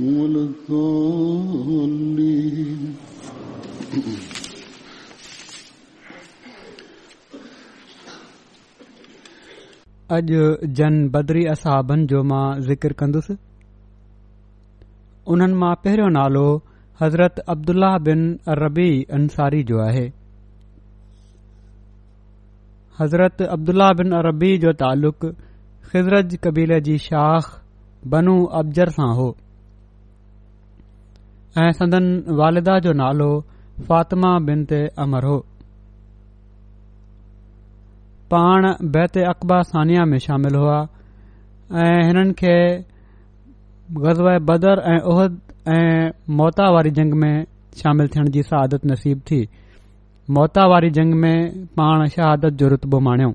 अॼु जन बदरी असाबनि जो मां ज़िकर कंदुसि उन्हनि मां पहिरियों नालो हज़रत अब्दुल्ला बिन रबी अंसारी जो आहे हज़रत अब्दुल्ला बिन रबी जो तालुक़ु ख़िज़रत कबीले जी शाख बनू अब्ज़र सां हो ऐं सदन वालिदा जो नालो फ़ातिमा बिन ते अमर हो पाण बैत अकबा सानिया में शामिल हुआ ऐं हिननि खे ग़ज़व बदर ऐं उहद ऐं मोता वारी जंग में शामिल थियण जी शहादत नसीब थी मोता वारी जंग में पाण शहादत जो रुतबो माणियो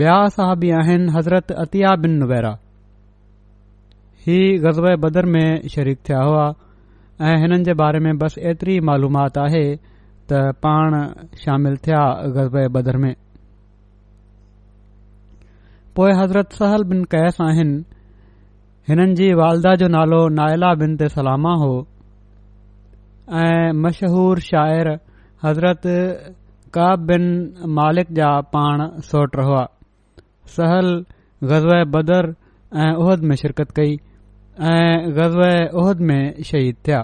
ॿिया साहबी आहिनि हज़रत अतिया बिन नुवेरा ही ग़ज़ब बदर में शरीक थिया हुआ ऐं हिननि जे बारे में बसि एतिरी मालूमात आहे त पाण शामिल थिया ग़ज़ब बदर में पोइ हज़रत सहल बिन कैस आहिनि हिननि जी वालदा जो नालो नाइला बिन ते सलामा हो ऐं मशहूरु शाइर हज़रत काब बिन मालिक जा पाण सोट रहल ग़ज़ बदर ऐं उहद में शिरकत कई ऐं उहद में शहीद थिया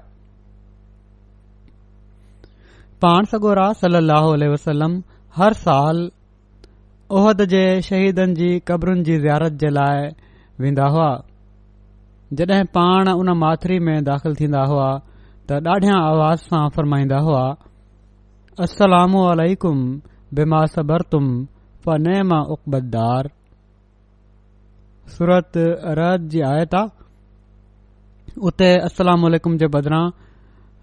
पाण सगोरा सलाहु वसलम हर साल उहद जे शहीदनि जी क़बरुनि जी ज़ियारत जे लाइ वेंदा हुआ जॾहिं पाण उन माथिरी में दाख़िल थींदा हुआ त ॾाढियां आवाज़ सां फ़रमाईंदा हुआकुम बेमा सबर तुम फ़नेमा फ़नेबदार सूरत जी आयता उते अलीकुम जे बदिरां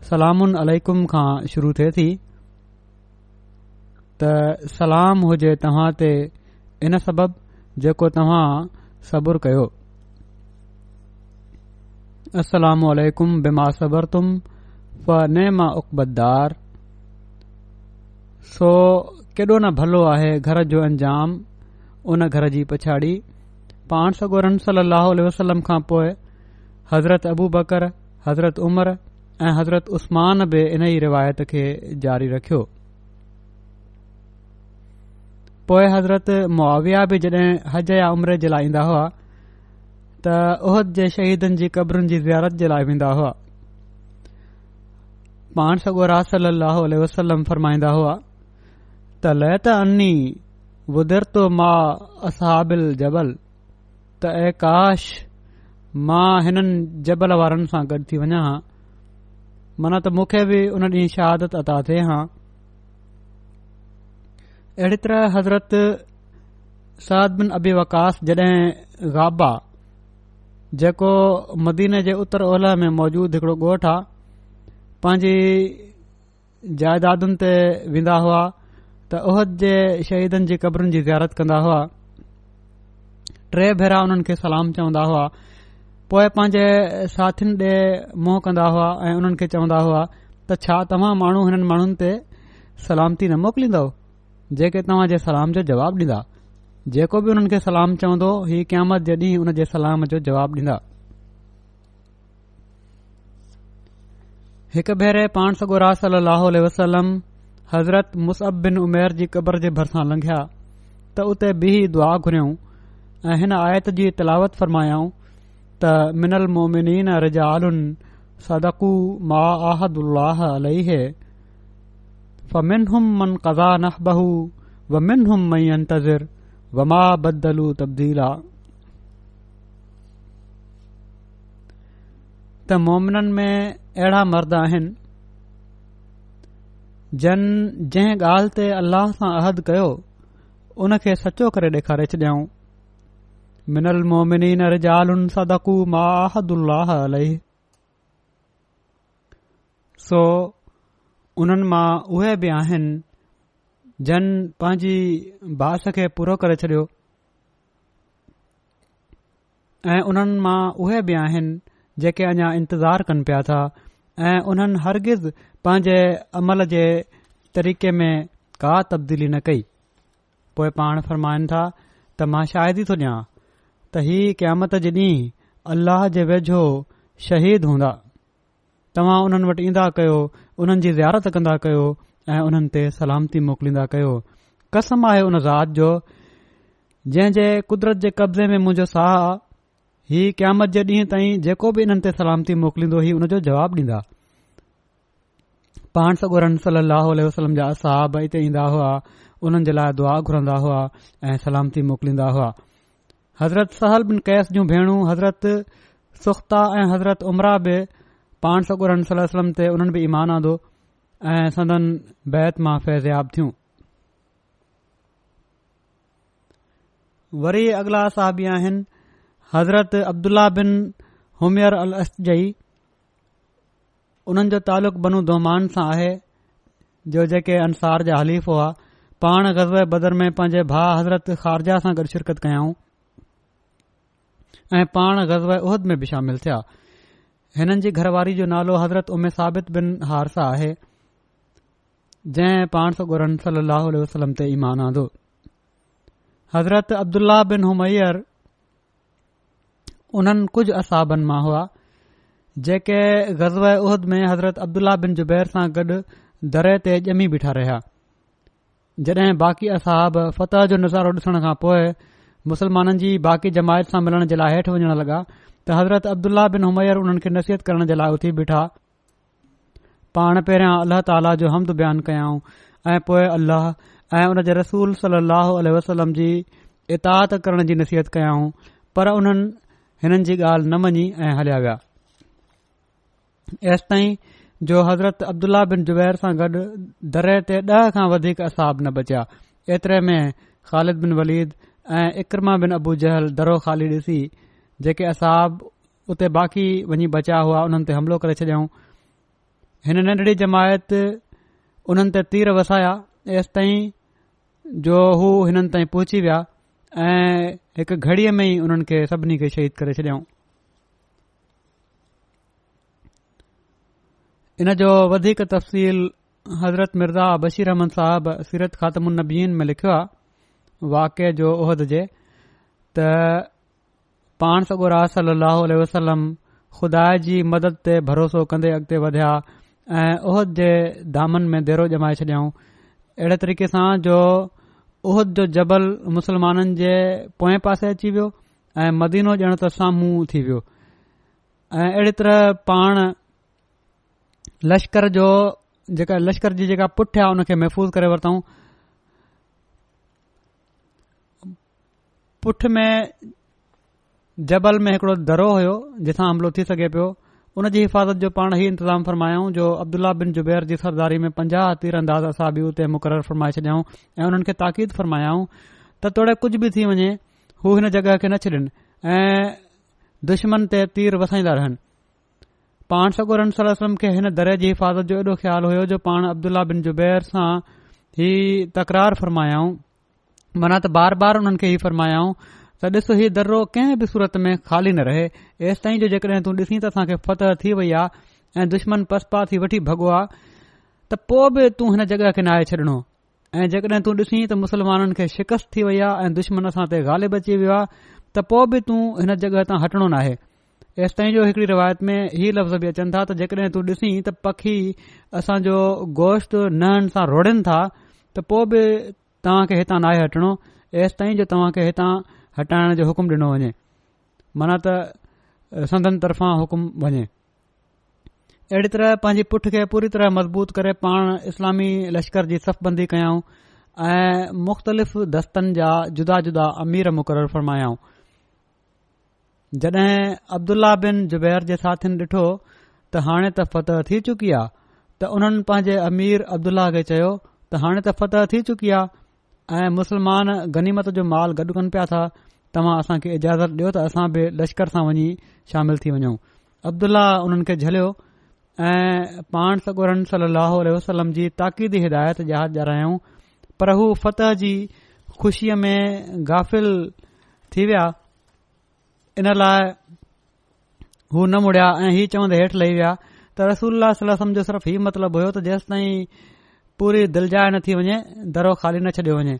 सलामुन आलम खां शुरू थिए थी त सलाम हुजे तव्हां ते इन सबबि जेको तव्हां सबुरु कयोलामकुम बि मा सबर तुम फने मां उकबदार सो केॾो न भलो आहे घर जो अंजाम उन घर जी पछाड़ी पाण सगो रम सलाह वसलम खां पोइ हज़रत अबू बकर हज़रत उमर ऐं हज़रत उस्मान बि इन ई रिवायत खे जारी रखियो पोइ हज़रत मुआविया बि जॾहिं हज या उमिरि जे लाइ ईंदा हुआ त उहद जे शहीदनि जी क़बरुनि जी ज़ियारत जे लाइ वेंदा हुआ पाण सगो वसलम फरमाईंदा हुआ त लै त अनी वुदिरतो असाबिल जबल त काश मां हिननि जबल वारनि सां गॾु थी वञा हा माना त मूंखे बि उन ॾींहुं शहादत अता थिए हा अहिड़ी तरह हज़रत साद बिन अबी वकास जॾहिं गाबा जेको मदीने जे उत्तर ओलह में मौजूदु हिकड़ो ॻोठु आहे पंहिंजी जाइदादुनि ते वेंदा हुआ त उहद जे शहीदनि जी क़बरुनि जी ज़ियारत कंदा हुआ टे भेरा उन्हनि खे सलाम चवंदा हुआ पोए पांजे साथीनि ॾे मुंह कंदा हुआ ऐं उन्हनि खे चवंदा हुआ त छा तव्हां माण्हू हिननि माण्हुनि ते सलामती न मोकिलींदव जेके तव्हां जे सलाम जो जवाबु ॾींदा जेको बि हुननि खे सलाम चवंदो ही क़यामत जे ॾींहुं हुन जे सलाम जो जवाबु ॾींदा हिकु भेरे पाण सगो रास अलसलम हज़रत मुसअब बिन उमेर जी क़बर जे भरिसां लंघिया त उते बि दुआ घुरियऊं ऐं हिन आयत जी तिलावत फरमायाऊं त मिनल मोमिनीन रज सदकु मा आहदुह मिन कज़ा तब्दीला त मोमिननि में अहिड़ा मर्द आहिनि जन जंहिं ॻाल्हि ते अल्लाह सां अहद कयो उन खे सचो करे ॾेखारे छॾियाऊं मिनल मोमिनी न सदकु माहदुही सो उन्हनि मां उहे बि आहिनि जन पंहिंजी बाश खे पूरो करे छॾियो ऐं उन्हनि मां उहे बि आहिनि जेके अञा इंतज़ार कनि पिया था ऐं उन्हनि हरगिज़ पंहिंजे अमल जे तरीक़े में का तब्दीली न कई पोइ पाण फ़रमाइनि था त मां शायदि ई थो ॾियां त हीअ क़यात जे ॾींहुं अल्लाह जे वेझो शहीद हूंदा तव्हां उन्हनि वटि ईंदा कयो उन्हनि जी जयारत कंदा कयो ऐं उन्हनि ते सलामती मोकलींदा कयो कसम आहे उन ज़ात जो जंहिं जे कुदरत जे कब्ज़े में मुंहिंजो साह ही क़यामत जे ॾींहं ताईं जेको बि इन्हनि ते सलामती मोकिलींदो ही उन जो जवाबु ॾींदा पाण सगुर सलाह वसलम जा असहाब हिते ईंदा हुआ उन्हनि जे लाइ दुआ घुरंदा हुआ ऐं सलामती मोकिलींदा हुआ हज़रत सहल बिन कैस जूं भेण हज़रत सुख़्ता ऐं हज़रत उमरा बि पाण सगुरन सलम ते उन्हनि बि ईमान आंदो ऐं सदन बैत मां फैज़याब थियूं वरी अगला साहबी आहिनि हज़रत अब्दुल्ला बिन हुमर अलनि जो तालुक़ु बनू दोमान सां आहे जो जेके अंसार जा हलीफ़ हुआ पाण बदर में पंहिंजे भाउ हज़रत ख़ारजा सां गॾु शिरकत कयाऊं ऐं पाण गज़बद में बि शामिल थिया हिननि जी घरवारी जो नालो हज़रत उमे साबित बिन हारसा आहे जंहिं पाण सां सलाह वसलम ते ईमान आंदो हज़रत अब्दुलाह बिन हुयर उन्हनि कुझ असहाबनि मां हुआ जेके गज़व उहिहद में हज़रत अब्दुल्लाह बिन जुबैर सां गॾु दरे ते ॼमी बीठा रहिया जॾहिं बाक़ी असहाब फतह जो नज़ारो डि॒सण खां पोइ मुस्लमाननि जी बाक़ी जमायत सां मिलण जे लाइ हेठि वञणु लॻा त हज़रत अब्दुल्ला बिन हुमर हुननि खे नसीहत करण जे लाइ उथी बीठा पाण पहिरियां अल्लाह ताला जो हमद बयानु कयाऊं ऐं पोए अलाह ऐं उन जे रसूल सलाहु जी इताहत करण जी नसीहत कयाऊं पर उन्हनि हिननि जी ॻाल्हि न मञी ऐं हलिया विया एसि ताईं जो हज़रत अब्दुल्ला बिन जुबैर सां गॾु दरे ते ॾह खां वधीक असाब न बचिया एतिरे में खालिद बिन वलीद ऐं इकरमा बिन अबू जहल दरो ख़ाली ॾिसी जेके असाब उते बाक़ी वञी बचिया हुआ हुननि ते हमिलो करे छडि॒यऊं हिन नंढड़ी जमायत हुननि ते तीर वसाया एस ताईं जो हू हिननि ताईं पहुची विया ऐं हिकु घड़ीअ में हुननि खे सभिनी खे शहीद करे छॾियऊं इन जो वधीक तफ़्सील हज़रत मिर्ज़ा बशीर अहमन साहब सीरत ख़ात्मनबीन में लिखियो आहे वाकिए जो उहिद जे त पाण सगो रास लहल वसलम खुदा जी मदद ते भरोसो कंदे अॻिते वधिया ऐं उहद जे दामन में देरो जमाए छॾियऊं अहिड़े तरीक़े सां जो उहिद जो जबल मुसलमाननि जे पोएं पासे अची वियो ऐं मदीनो ॼण त साम्हूं थी वियो ऐं अहिड़ी तरहि पाण लश्कर जो जेका लश्कर जी जेका पुठियां उन खे महफ़ूज़ करे वरितऊं पुठ में जबल में हिकड़ो दरो हुयो जिथां हमिलो थी सघे पियो उन जी हिफ़ाज़त जो पाण ई इंतज़ाम फ़र्मायाऊं जो अब्दुल्ला बिन ज़ुबैर जी सरदारी में पंजाह तीर अंदाज़ असां बि उते मुक़ररु फ़रमाए छॾियाऊं ऐं हुननि खे ताक़ीद फ़रमायाऊं त तोड़े कुझ बि थी वञे हू हिन जॻहि खे न छॾनि ऐं दुश्मन ते तीर वसाईंदा रहनि पाण सगोरन सलम वलम खे हिन दरे जी हिफ़ाज़त जो एॾो ख़्यालु हुयो जो पाण अब्दुल्ला बिन ज़ुबैर सां ही तकरार फ़रमायाऊं मना त बार बार उन्हनि खे हीउ फरमायाऊं त ॾिस हीउ दर्रो कंहिं बि सूरत में खाली न रहे तेसि ताईं जो जेकॾहिं तूं ॾिसी त असांखे फतह थी वई आहे ऐं दुश्मन पसपा थी वठी भॻो आ त पोइ बि तूं हिन जॻहि खे नाहे छॾणो ऐं जेकॾहिं तू ॾिसी त मुस्लमाननि खे शिकस्त थी वई आ ऐं दुश्मन असां ते अची वियो आहे त पोइ बि तूं हिन जॻहि तां हटणो नाहे तेसि ताईं जो हिकड़ी रिवायत में हीअ लफ़्ज़ बि अचनि था त जेकॾहिं तू ॾिसी त पखी असांजो गोश्त नहनि सां रोड़नि था त पोइ बि तव्हां खे हितां नाहे हटणो एसि ताईं जो तव्हां खे हितां हटाइण जो हुकुम ॾिनो वञे माना त संदन तरफ़ां हुकुम वञे अहिड़ी तरह पंहिंजी पुठ खे पूरी तरह मज़बूत करे पाण इस्लामी लश्कर जी सफ़बंदी कयाऊं ऐं मुख़्तलिफ़ दस्तनि जा जुदा जुदा अमीर मुक़ररु फ़रमायाऊं जॾहिं अब्दुल्ला बिन जुबैर जे साथियुनि ॾिठो त हाणे त फतह थी चुकी आहे त उन्हनि पंहिंजे अमीर अब्दुल्ला खे चयो त हाणे त फतह थी चुकी आहे ऐं मुस्लमान गनीमत जो माल गॾु कनि पिया था तव्हां असां इजाज़त ॾियो त असां बि लश्कर सां वञी शामिल थी वञूं अब्दुल्ला उन्हनि खे झलियो ऐं पाण सगोरन सली वसलम जी ताक़ीदी हिदायत जहा ॼूं पर हू फतह जी ख़ुशीअ में गाफ़िल थी विया इन लाइ हू न मुड़िया ऐं हीउ चवंदे हेठि लही विया त रसूल जो सिर्फ़ु हीउ मतिलबु हुयो त जेसि ताईं पूरी दिलजाए न थी वञे दरो खाली न छडि॒यो वञे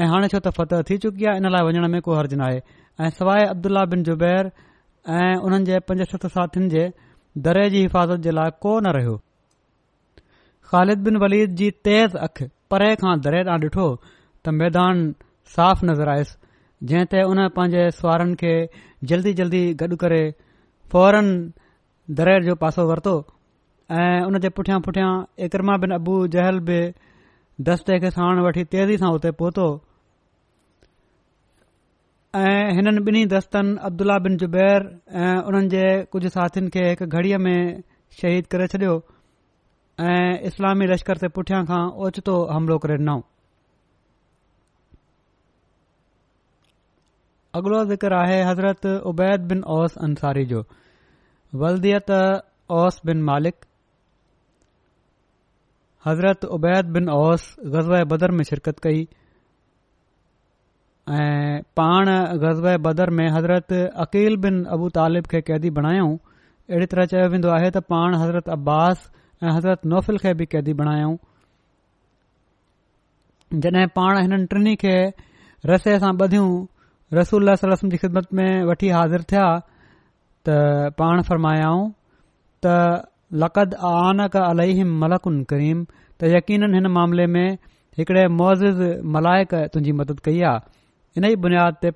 ऐं हाणे छो त फत थी चुकी आहे इन लाइ वञण में को हर्ज़ु न आहे ऐं सवाइ अब्दुल्ला बिन जुबैर ऐं हुननि जे पंजे सख साथियुनि जे दरे जी हिफ़ाज़त जे लाइ को न रहियो ख़ालिद बिन वलीद जी तेज़ अखि परे खां दरे तां ॾिठो त मैदान साफ़ नज़र आयुसि जंहिं ते हुन पंहिंजे सुवारनि खे जल्दी जल्दी गॾु करे फौरन दरे जो पासो वरितो ऐं उन जे पुठियां पुठियां एकरमा बिन अबू जहल बि दस्ते खे साण वठी तेज़ी सां उते पहुतो ऐं हिननि ॿिन्ही दस्तनि अब्दुला बिन जुबैर ऐं उन्हनि जे कुझु साथियुनि खे हिकु घड़ीअ में शहीद करे छडि॒यो ऐं इस्लामी लश्कर जे पुठियां खां ओचितो हमिलो करे ॾिनऊं अॻिलो ज़िक्र आहे हज़रत उबैद बिन ओस अंसारी जो वलदीअत ओस बिन मालिक हज़रत उबैद बिन ओस ग़ज़ब बदर में शिरकत कई ऐं पाण ग़ज़बा बदर में हज़रत अक़ील बिन अबू तालिब खे क़ैदी बणायूं अहिड़ी तरह चयो वेंदो आहे त पाण हज़रत अब्बास ऐं हज़रत नौफ़िल खे बि कैदी बणायूं जॾहिं पाण हिननि टिनी खे रस सां ॿधियूं रसूल रस्म जी ख़िदमत में वठी हाज़िर थिया त पाण फरमायाऊं त लक़द आनक अलहिम मलकुन करीम त यकीन हिन मामले में हिकड़े मोज़िज़ मलाइक तुंहिंजी मदद कई आहे इन्ही बुनियाद ते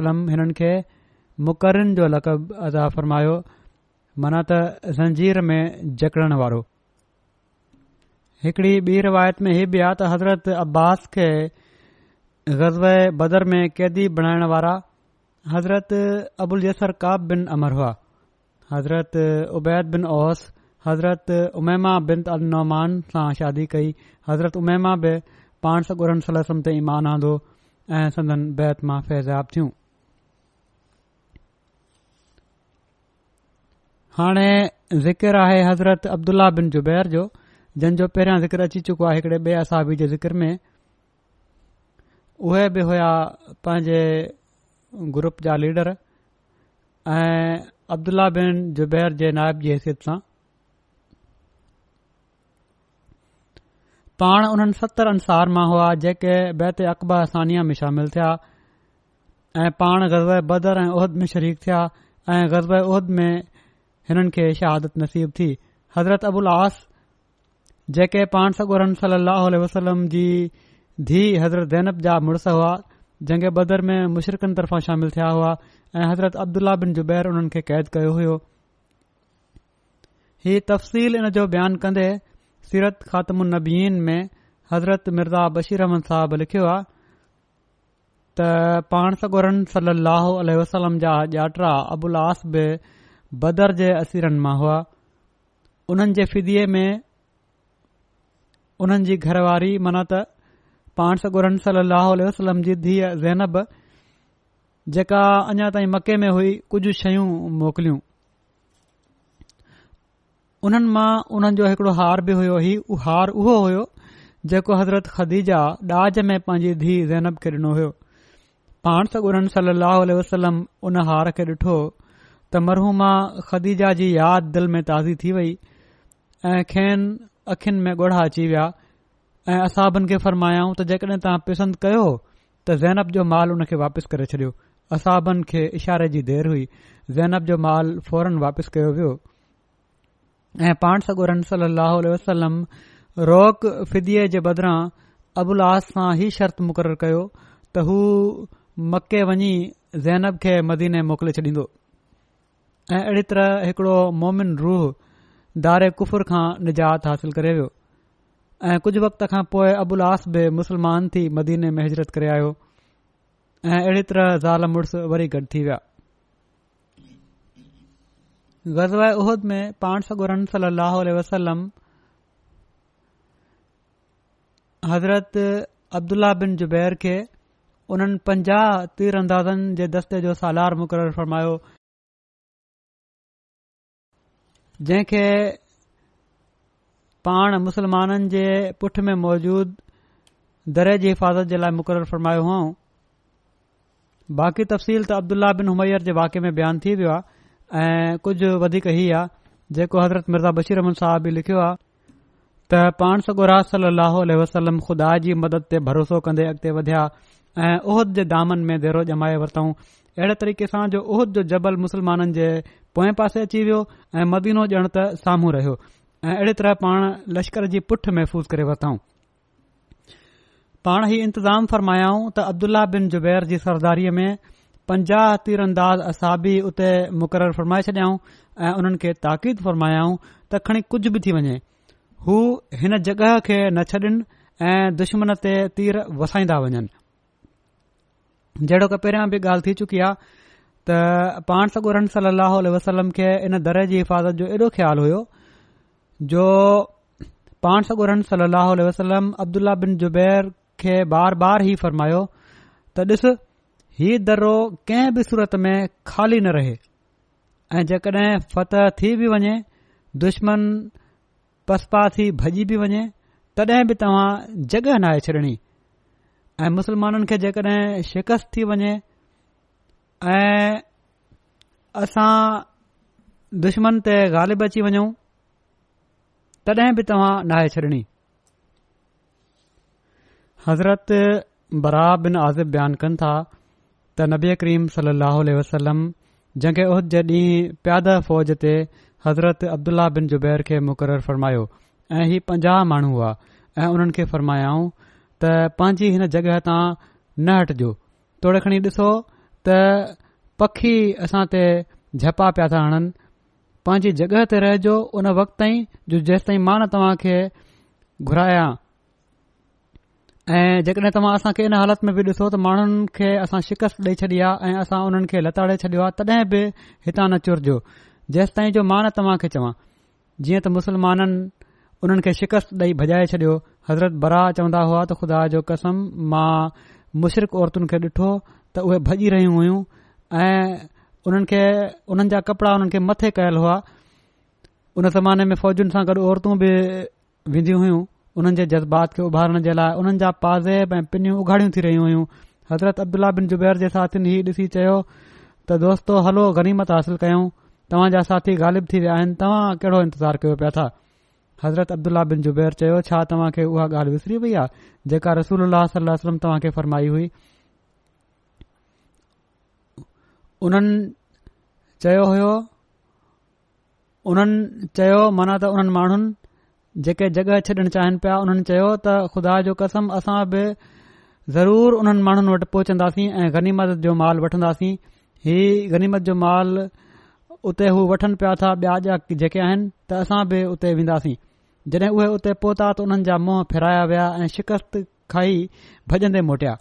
सलम हिननि खे मुक़ररीन जो लक़ब अदा फ़रमायो माना त ज़ंजीर में जकड़ो हिकड़ी रिवायत में ही बि आहे त हज़रत अब्बास खे ग़ज़ब बदर में क़ैदी बणाइण वारा हज़रत अबुल यसर काब बिन अमर हुआ हज़रत उबैद बिन ओस हज़रत उमैमा बिन अल नौमान सां शादी कई हज़रत उमैमा बि पाण सां सलसम सलस ते ईमान आंदो ऐं सदन बैत मां फैज़ाब थियूं हाणे ज़िकर आहे हज़रत अब्दुल्ला बिन जुबैर जो जंहिंजो पहिरियां ज़िक्र अची चुको आहे हिकड़े ॿिए असाबी जे ज़िक्र में उहे बि हुया पंहिंजे ग्रुप जा लीडर ऐं अब्दुला बिन ज़ुबैर जे नायब जी हैसियत सां पाण उन्हनि सतरि अंसार मां हुआ जेके बैत अकबर सानिया में शामिल थिया ऐं पाण ग़ज़बे बदर ऐं उहिद में शरीक थिया ऐं ग़ज़ब उहिद में हिननि खे शहादत नसीब थी हज़रत अबुल आस जेके पाण सगुरम सली वसलम जी धीउ हज़रत ज़ैनब जा मुड़ुसु हुआ जंहिं बदर में मुशरिकनि तरफ़ां शामिल थिया हुआ ऐं हज़रत अब्दुलाह बिन जुबैर उन्हनि खे क़ैद कयो हुयो ही तफ़सील इन जो बयान कंदे सीरत ख़ात्मन में हज़रत मिर्ज़ा बशीर अहमन साहब लिखियो आहे त पाणसोरन सली अलसलम जा ॼाटरा अबुल आसब बदर जे असीरनि मां हुआ उन्हनि जे फीदी में उन्हनि जी घरवारी मनत पाणस ॻोरन वसलम जी धीअ जैनब जेका अञा ताईं मके में हुई कुझु शयूं मोकिलियूं उन्हनि मां उन्हनि जो हिकड़ो हार बि हुयो हार उहो हुयो जेको हज़रत ख़दीजा ॾाज में पंहिंजी धीउ ज़ैनब खे ॾिनो हो पाणसोरल वसलम उन हार खे ॾिठो त मरहू खदीजा जी यादि दिल में ताज़ी थी वई ऐं खेन अखियुनि में ॻोड़ा अची विया ऐं असहाबनि खे फरमायाऊं त जेकॾहिं तव्हां पसंदि कयो हो त ज़ेनब जो माल उन खे वापिसि करे छडि॒यो असहाबनि खे इशारे जी देर हुई ज़ैनब जो माल फौरन वापिसि कयो वियो ऐं पाण सगुर सली वसलम रोक फिदी जे बदिरां अबु उल्हास सां ही शर्त मुक़ररु कयो त हू मके वञी ज़ैनब खे मदीने मोकिले छॾींदो ऐं अहिड़ी तरह हिकड़ो मोमिन रूह दारे कुफुर खां निजात हासिल करे वियो ऐं कुझु वक़्त खां पोइ अबुलास बि मुस्लमान थी मदीने में हज़रत करे आयो ऐं अहिड़ी तरह ज़ाल मुड़ुस वरी गॾु थी विया ग़ज़ाए उहद में पाणस हज़रत अब्दुलाह बिन जुबैर खे उन्हनि पंजाह तीर अंदाज़नि जे दस्ते जो सालार मुक़ररु फ़रमायो जंहिंखे पाण मुसलमाननि जे पुठि में मौजूद दरे जी हिफ़ाज़त जे लाइ मुक़ररु फरमायो हुअऊं बाक़ी तफ़सील त अब्दुल्ला बिन हुयर जे वाके में बयानु थी वियो आहे ऐं कुझु वधीक हीअ आहे जेको हज़रत मिर्ज़ा बशीर अहमन साहब बि लिखियो आहे त पाण सगोरा राह स वसलम खुदा जी मदद ते भरोसो कंदे अॻिते वधिया ऐं उहिद जे दामनि में देरो जमाए वरितऊं अहिड़े तरीक़े सां जो उहिद जो जबल मुसलमाननि जे पोएं पासे अची वियो ऐं मदीनो ॼण त साम्हूं रहियो ऐं अहिड़े तरह पाण लश्कर जी पुठ महफ़ूज़ करे वरितऊं पाण ही इंतज़ाम फ़रमायाऊं त अब्दुल्ला बिन जुबैर जी सरदारीअ में पंजाह तीर असाबी उते मुक़ररु फ़रमाए छडि॒यऊं ऐं उन्हनि खे ताक़ीद फ़रमायाऊं त खणी कुझ बि थी वञे हू हिन जॻहि खे न छॾनि ऐं दुश्मन ते तीर वसाईंदा वञनि जेड़ो की पहिरियां बि ॻाल्हि थी चुकी आहे त पाण सगोर सली वसलम खे इन दर जी हिफ़ाज़त जो एॾो ख़्यालु हुयो जो पाण सगुरनि सली अलसलम अब्दुला बिन जुबैर खे बार बार ई फ़र्मायो त ॾिस हीउ दरो कंहिं बि सूरत में खाली न रहे ऐं जेकॾहिं फतह थी बि वञे दुश्मन पसपासी भॼी बि वञे तॾहिं बि तव्हां जॻह جگہ आहे ऐं मुस्लमाननि खे जेकॾहिं शिकस्त थी वञे ऐं असां दुश्मन ते ग़ालिब अची वञूं तॾहिं बि तव्हां नाहे छॾणी हज़रत बराह बिन आज़िब बयानु कनि था त नबी करीम सलाहु जंहिंखे उहिद जे ॾींहुं प्यादा फ़ौज ते हज़रत अब्दुल्ला बिन ज़ुबैर खे मुक़ररु फ़रमायो ऐं ही पंजाह माण्हू हुआ ऐं उन्हनि खे फ़रमायाऊं त पंहिंजी हिन जॻह तां न हटिजो तोड़े खणी ॾिसो त पखी असां ते झपा पिया था हणनि पंहिंजी जॻह ते रहिजो उन वक़्त ताईं जेसि ताईं मां न तव्हां खे घुराया ऐं जेकॾहिं तव्हां असां खे इन हालत में बि ॾिसो त माण्हुनि खे असां शिकस्त ॾेई छॾी आहे ऐं असां उन्हनि खे लताड़े छॾियो आहे तॾहिं बि हितां न चुरिजो जेसि ताईं जो मां न तव्हां खे चवां जीअं त मुसलमाननि उन्हनि खे शिकस्त ॾेई भॼाए छॾियो हज़रत बरा चवंदा हुआ त ख़ुदा जो कसम मां मुशरक़ औरतुनि खे ॾिठो त उहे भॼी रहियूं हुयूं उन्हनि खे उन्हनि जा कपिड़ा उन्हनि खे मथे कयल हुआ उन ज़माने में फौजुनि सां गॾु औरतूं बि वेंदियूं हुयूं उन्हनि जे जज़्बात खे उभारण जे लाइ उन्हनि जा पाज़ेब ऐं पिनियूं उघाड़ियूं थी रहियूं हुयूं हज़रत अब्दुला बिन ज़ुबैर जे साथियुनि हीउ ॾिसी चयो त दोस्तो हलो गनीमत हासिल कयूं तव्हां जा साथी ग़ालिब थी विया आहिनि तव्हां कहिड़ो इंतज़ारु कयो पिया था हज़रत अब्दुलाह बिन ज़ुबैर चयो छा तव्हां खे उहा ॻाल्हि विसरी वई आहे जेका रसूल अलाह तव्हां खे फरमाई हुई उन्हनि चयो हुयो उन्हनि चयो माना त उन्हनि माण्हुनि जेके जॻहि छॾण चाहिनि पिया उन्हनि चयो त ख़ुदा जो कसम असां बि ज़रूरु उन्हनि माण्हुनि वटि पहुचंदासीं ऐं गनीमत जो माल वठंदासीं ही गनीमत जो माल उते हू वठनि पिया था ॿिया जा जेके आहिनि त असां बि उते वेंदासीं जॾहिं उहे उते पहुता त उन्हनि जा मुंहं फेराया विया ऐं शिकस्त खाई भॼंदे मोटिया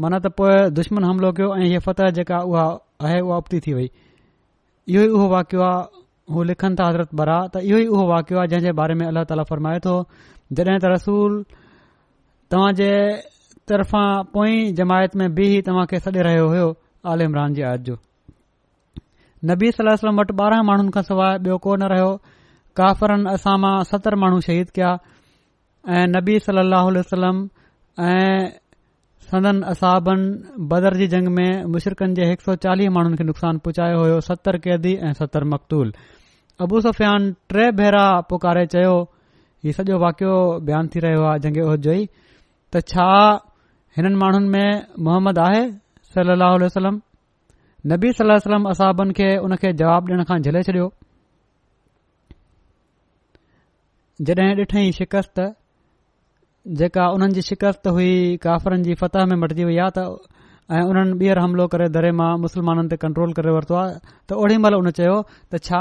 माना त पोइ दुश्मन हमिलो कयो ऐं हीअ फतह जेका उहा आहे उहा उबती थी वई इहो ई उहो वाकियो आहे हू लिखनि था हज़रत बरा त इहो ई उहो वाकियो आहे जंहिं जे बारे में अल्ला ताला फरमाए थो जॾहिं त रसूल तव्हां जे तरफ़ां पोई जमायत में बि तव्हां खे सॾे रहियो हो आल इमरान जी आज जो नबी सलम्म वटि ॿारहां माण्हुनि खां सवाइ ॿियो को न रहियो काफ़रन असां मां सतरि माण्हू शहीद कया ऐं नबी सलाहु ऐं सदन असाबनि बदर जी जंग में मुशिरकनि जे हिकु सौ نقصان माण्हुनि खे नुक़सानु पुचायो हो सतरि कैदी ऐं सतरि मकतूल अबु सफ़ियान टे भेरा पुकारे चयो हीउ सॼो वाकियो बयानु थी रहियो आहे जंगे उहद जो ई محمد छा हिननि माण्हुनि में وسلم आहे सली अह वसलम وسلم सलम्म असाबनि खे हुन جواب जवाब डि॒यण खां झिले छॾियो ॾिठई त जेका उन्हनि जी शिकस्त हुई काफ़रनि जी फतह में मटिजी वई आहे त ऐं उन्हनि ॿीहर हमिलो करे दरे मां मुस्लमाननि ते कंट्रोल करे वरितो आहे त ओॾी महिल उन चयो त छा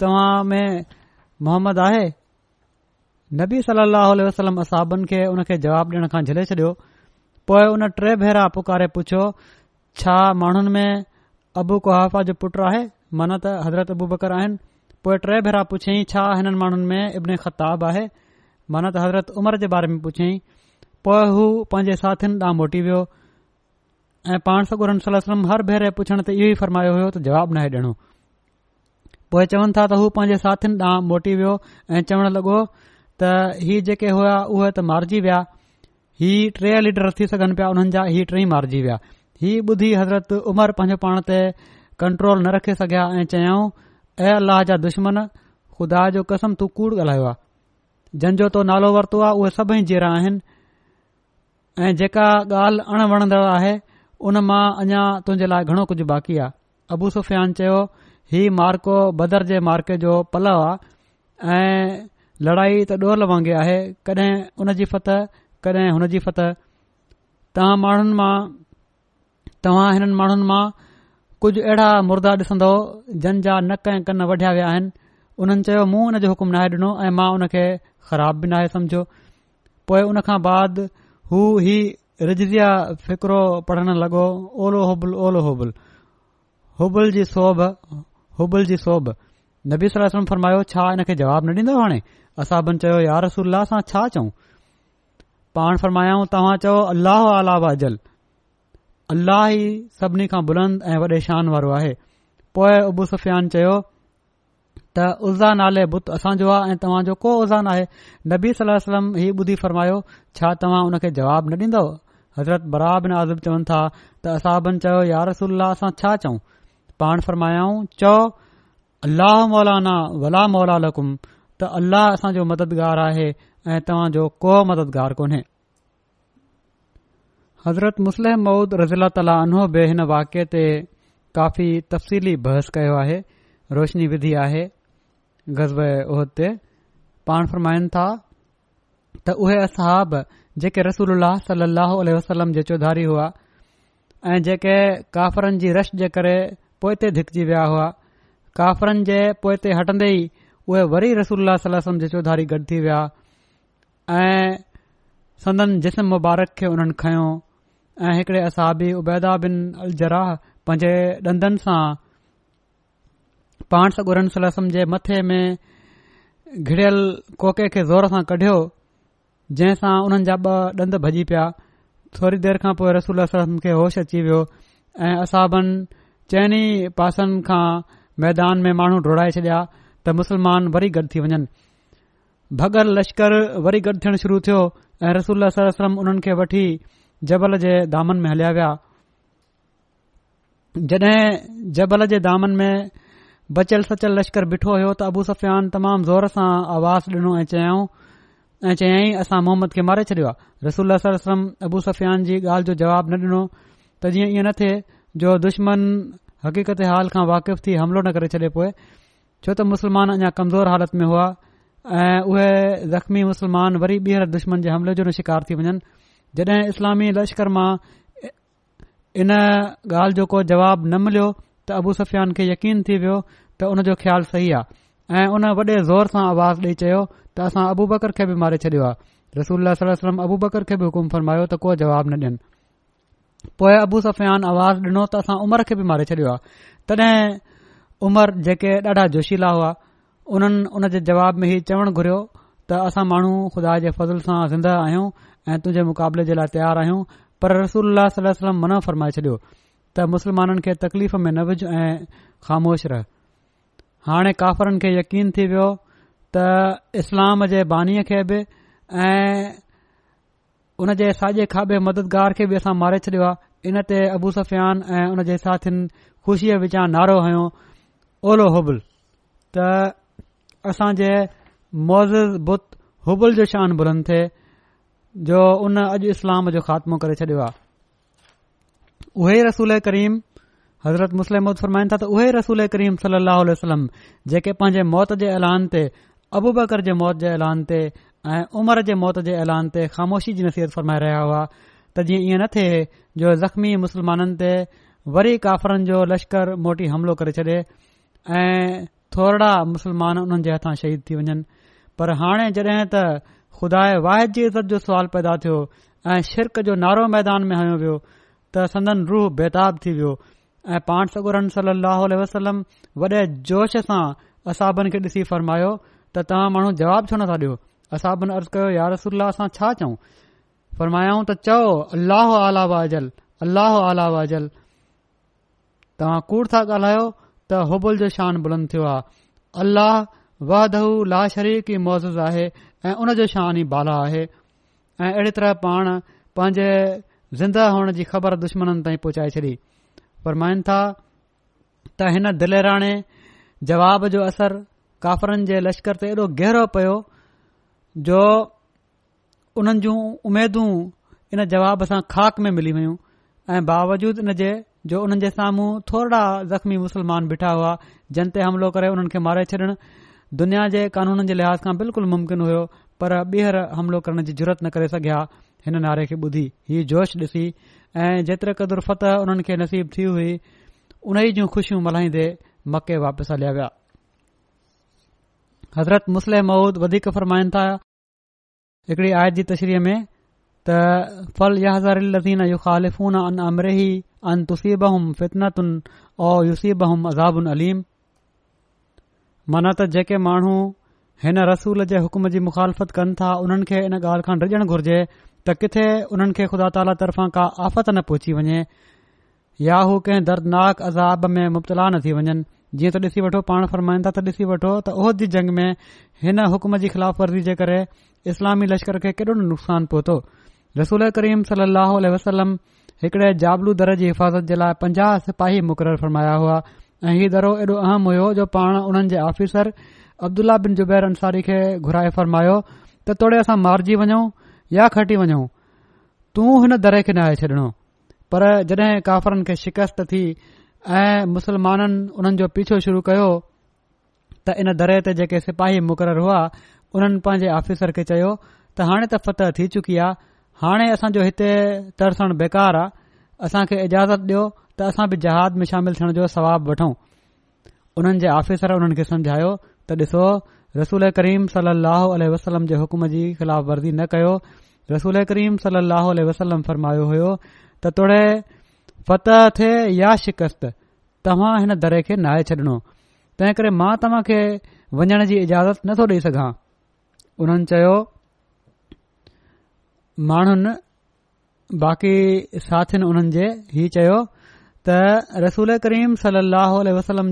तव्हां में मोहम्मद आहे नबी सलाहु वसलम असाबनि खे उन खे जवाबु ॾियण खां झले छॾियो पोइ उन टे भेरा पुकारे पुछियो छा माण्हुनि में अबू कुहाफ़ा जो पुटु आहे मन त हज़रत अबू बकर आहिनि पोइ टे भेरा पुछियईं छा हिननि माण्हुनि में इब्न ख़ताबु आहे माना त हज़रत उमिर जे बारे में पुछियईं पोइ हू पांजे साथीन ॾांहुं मोटी वियो ऐं पाण सलम हर भेरे पुछण ते इहो ई फरमायो हो त जवाब नाहे डि॒णो पोए चवनि था त हू पंहिंजे साथीनि ॾांहुं मोटी वियो ऐं चवण लॻो त इहे जेके हुया उहे त मारिजी विया टे लीडर थी सघन पिया उन्हनि जा ही टे मारिजी विया हीउ ॿुधी हज़रत उमर पांजे पाण ते कंट्रोल न रखे सघिया ऐं चयाऊं ऐं अल्लाह जा दुश्मन खुदा जो कसम तू कूड़ ॻाल्हायो जंहिंजो तो नालो वरितो आहे उहे सभई जेरा आहिनि ऐं जेका ॻाल्हि अणवणदड़ आहे उन मां अञा तुंहिंजे लाइ घणो कुझु बाक़ी आहे अबू सुफ़ियान चयो हीउ मार्को बदर जे मार्के जो पलउ आहे ऐं लड़ाई त डोल वांगुरु आहे कडहिं उन जी फत कडहिं हुनजी फत तव्हां माण्हुनि मां तव्हां हिननि माण्हुनि मां कुझु अहिड़ा मुर्दा ॾिसंदो जंहिंजा नक ऐं कन वढिया विया हुननि चयो मूं हुन जो हुकुम नाहे ॾिनो ऐं मां हुन खे ख़राब बि नाहे समझो पोए उन खां बाद हू हीउ रिजिया फिकिरो पढ़णु लॻो ओलोल ओलो हुबुल जी सोभु हुबुल जी सोभु नबी सलम फर्मायो छा हिन खे जवाबु न ॾींदो हाणे असांबनि चयो यारसल सां छा चयऊं पाण फरमायाऊं तव्हां अल्लाह अलाह आला वाजल अलाही सभिनी खां बुलंद ऐं वॾे शान वारो आहे पोए अबू सुफ़ियान चयो त उज़ा नाले बुत असांजो आहे ऐं तव्हांजो को ओज़ा न आहे नबी सलम हीउ ॿुधी फरमायो छा तव्हां हुन खे जवाब न ॾींदव हज़रत बराबन आज़म चवनि था त असाब चयो यारसल असां छा चऊं पाण फरमायाऊं चओ अलाह मौलाना वला मौला लकुम त अल्लाह असांजो मददगार आहे ऐं तव्हांजो को मददगारु कोन्हे हज़रत मुस्ल महुूद रज़ील ताला उनो बि हिन वाके ते काफ़ी तफ़सीली बहस कयो आहे रोशनी विधी आहे गज़ब गज़बे पाण फरमाइनि था त उहे असहाब जेके रसूल सलाहु वसलम जे चौधारी हुआ ऐं जेके काफ़िरनि जी रश जे करे पोइते धिक जी विया हुआ काफ़िरनि जे पोइ ते हटंदे ई उहे वरी रसूल सलम जे चौधारी गॾजी थी विया ऐं संदन जिस्म मुबारक खे उन्हनि खयों ऐं हिकड़े असहबी उबैदा बिन अल जराह पंहिंजे ॾंदनि सां पाणसगुरसल रसम जे मथे में घिड़ियल कोके खे ज़ोर सां कढियो जंहिंसां उन्हनि जा ॿ ॾंद भॼी पिया थोरी देरि खां पोइ रसूल सलम खे होश अची वियो ऐं असाबनि चइनि पासनि खां मैदान में माण्हू डोड़ाए छॾिया त मुसलमान वरी गॾु थी वञनि भगर लश्कर वरी गॾु थियण शुरू थियो ऐं रसूल सलसम उन्हनि खे वठी जबल जे दामनि में हलिया विया जड॒हिं जबल जे दामन में बचियल सचल लश्कर बिठो हो त अबू सफ़ियान तमामु ज़ोर सां आवाज़ ॾिनो ऐं चयाऊं ऐं चयाईं असां मोहम्मद खे मारे छॾियो रसूल अबू सफ़ियान जी ॻाल्हि जो जवाब न ॾिनो त जीअं ईअं न थे जो दुश्मन हक़ीक़त हाल खां वाक़िफ़ थी हमिलो न करे छॾे पोए छो त मुस्लमान अञा कमज़ोर हालत में हुआ ऐं उहे ज़ख़्मी मुस्लमान वरी ॿीहर दुश्मन जे हमले जो न शिकार थी वञनि जॾहिं इस्लामी लश्कर मां इन ॻाल्हि जो को जवाब न मिलियो त अबू सफियान खे यकीन थी वियो त उन जो ख़्यालु सही आहे ऐ हुन वॾे ज़ोर सां आवाज़ ॾेई चयो त असां अबु बकर खे बि मारे छडि॒यो आहे रसूल सलम अबू बकर खे बि हुकुम फरमायो त को जवाब न ॾियनि पोए अबू सफियान आवाज़ डि॒नो त असां उमर खे बि मारे छॾियो आहे तॾहिं उमिरि जेके ॾाढा जोशीला हुआ उन्हनि उन जे जवाब में हीउ चवणु घुरियो त असां माण्हू ख़ुदा जे फज़ल सां ज़िंदा आहियूं ऐं तुंहिंजे मुक़ाबले जे लाइ तयारु आहियूं पर रसूल सलम मना फरमाए छॾियो त मुस्लमाननि खे तकलीफ़ में न विझ ऐं ख़ामोश रह हाणे काफ़रनि खे यकीन थी वियो त इस्लाम जे बानीअ खे बि ऐं उन जे साॼे खाॿे मददगार खे बि असां मारे छॾियो आहे इन ते अबू सफियान ऐं उन जे साथियुनि ख़ुशीअ विचां नारो हयो ओलो हुबल त असांजे जे बुत हुबल जो शान बुलंद थे जो उन अॼ इस्लाम जो ख़ात्मो करे छडि॒यो आहे उहे रसूल करीम हज़रत मुसलिम फ़रमाइनि था त उहे रसूल करीम सली लाह वसम जेके पंहिंजे मौत जे ऐलान ते अबू बकर जे मौत जे ऐलान ते ऐं उमर जे मौत जे ऐलान ते ख़ामोशी जी नसीहत फ़रमाए रहिया हुआ त जीअं ईअं न थे जो जख़्मी मुस्लमाननि ते वरी काफ़रनि जो लश्कर मोटी हमिलो करे छॾे ऐं थोरा मुस्लमान उन्हनि जे हथां शहीद थी वञनि पर हाणे जॾहिं त ख़ुदा वाहिद जी इज़त जो सुवाल पैदा थियो ऐं शिरक जो नारो मैदान में हणियो वियो त संदन रूह बेताब थी वियो ऐं पाण सगुर वसलम वॾे जोश सां असाबनि खे ॾिसी फरमायो त तव्हां माण्हू जवाब छो नथा ॾियो असाबनि अर्ज़ु कयो यारसां छा चऊं फरमायाऊं त चओ अलाहो आला वाजल अलाहो आला वाजल तव्हां कूड़ था ॻाल्हायो त हुबुल जो शान बुलंद थियो आहे अलाह वह दहू लाहरीक़ ई मौज़ आहे ऐं उन जो शान ई बाला आहे ऐं अहिड़ी तरह पाण पंहिंजे ज़िंदा हुअण जी ख़बर दुश्मन ताईं पहुचाए छॾी फरमाइन था त हिन दिलेराणे जवाब जो असर काफ़रन जे लश्कर ते एॾो गहरो पयो जो उन्हनि जूं उमेदूं इन जवाब सां खाक में मिली वयूं ऐं बावजूद इन जे जो हुननि जे साम्हूं थोरा ज़ख़्मी मुस्लमान बीठा हुआ जिन ते हमिलो करे उन्हनि खे मारे छॾणु दुनिया जे कानून जे लिहाज़ सां बिल्कुलु मुमकिन हुयो पर ॿीहर हमिलो करण जी ज़रूरत न करे सघिया हिन नारे खे ॿुधी ही जोश ॾिसी ऐं जेतिरे क़दुरु फत उन्हनि खे नसीब थी हुई उन्हीअ जूं खुशियूं मल्हाईंदे मके वापसि हलिया विया हज़रत मुस्लिम महूद वधीक फ़रमाइनि था हिकड़ी आयत जी तशरी में त लज़ीन यु ख़ालिफ़ून अन अमरेही अन तुसीब तुसीबम फितनतुन ओ युसीब हम अज़ाबुन अलीम माना त जेके माण्हू हिन रसूल जे हुकम जी मुख़ालफ़त कनि था उन्हनि खे हिन ॻाल्हि खां डिजण घुरिजे त किथे हुननि खे ख़ुदा ताला तर्फ़ां का आफ़त न पहुची वञे या हू कंहिं दर्दनाक अज़ाब में मुब्तला न थी वञनि जीअं त ॾिसी वठो पाण फ़रमाईंदा त ॾिसी वठो त ओहद जी जंग में हिन हुकुम जी ख़िलाफ़ वर्ज़ी जे करे इस्लामी लश्कर खे केॾो नुक़सानु पहुतो रसूल करीम सली वसलम हिकड़े जाबलू दर जी हिफ़ाज़त जे लाइ पंजाह सिपाही मुक़ररु फरमाया हुआ ऐं हीउ दरो एॾो अहम हो पाण उन्हनि जे आफ़ीसर अब्दुल्ला बिन जुबैर अंसारी खे घुराए फ़रमायो त तोड़े असां मारिजी या खटी वञूं तूं हिन दरे खे न आहे छॾिनो पर जॾहिं काफ़रनि खे शिकस्त थी ऐं मुस्लमाननि उन्हनि जो पीछो शुरू कयो त इन दरे ते जेके सिपाही मुक़रर हुआ उन्हनि पंहिंजे आफ़िसर खे चयो त हाणे त फतह थी चुकी आहे हाणे असांजो हिते तरसणु बेकार आहे असां इजाज़त ॾियो त असां बि जहाज में शामिल थियण जो सवाब वठूं उन्हनि जे आफ़िसर उन्हनि खे सम्झायो त ॾिसो रसूल करीम सल अह वसलम जे हुकुम जी ख़िलाफ़ वर्ज़ी न कयो रसूल करीम सल वसलम वरमायो हो त तोड़े फतह थे या शिकस्त तव्हां हिन दरे खे नाहे छॾिनो तंहिं करे मां तव्हां खे वञण जी इजाज़त नथो ॾेई सघां उन्हनि चयो माण्हुनि बाक़ी साथीनि हुननि जे इहो चयो त रसूल करीम सल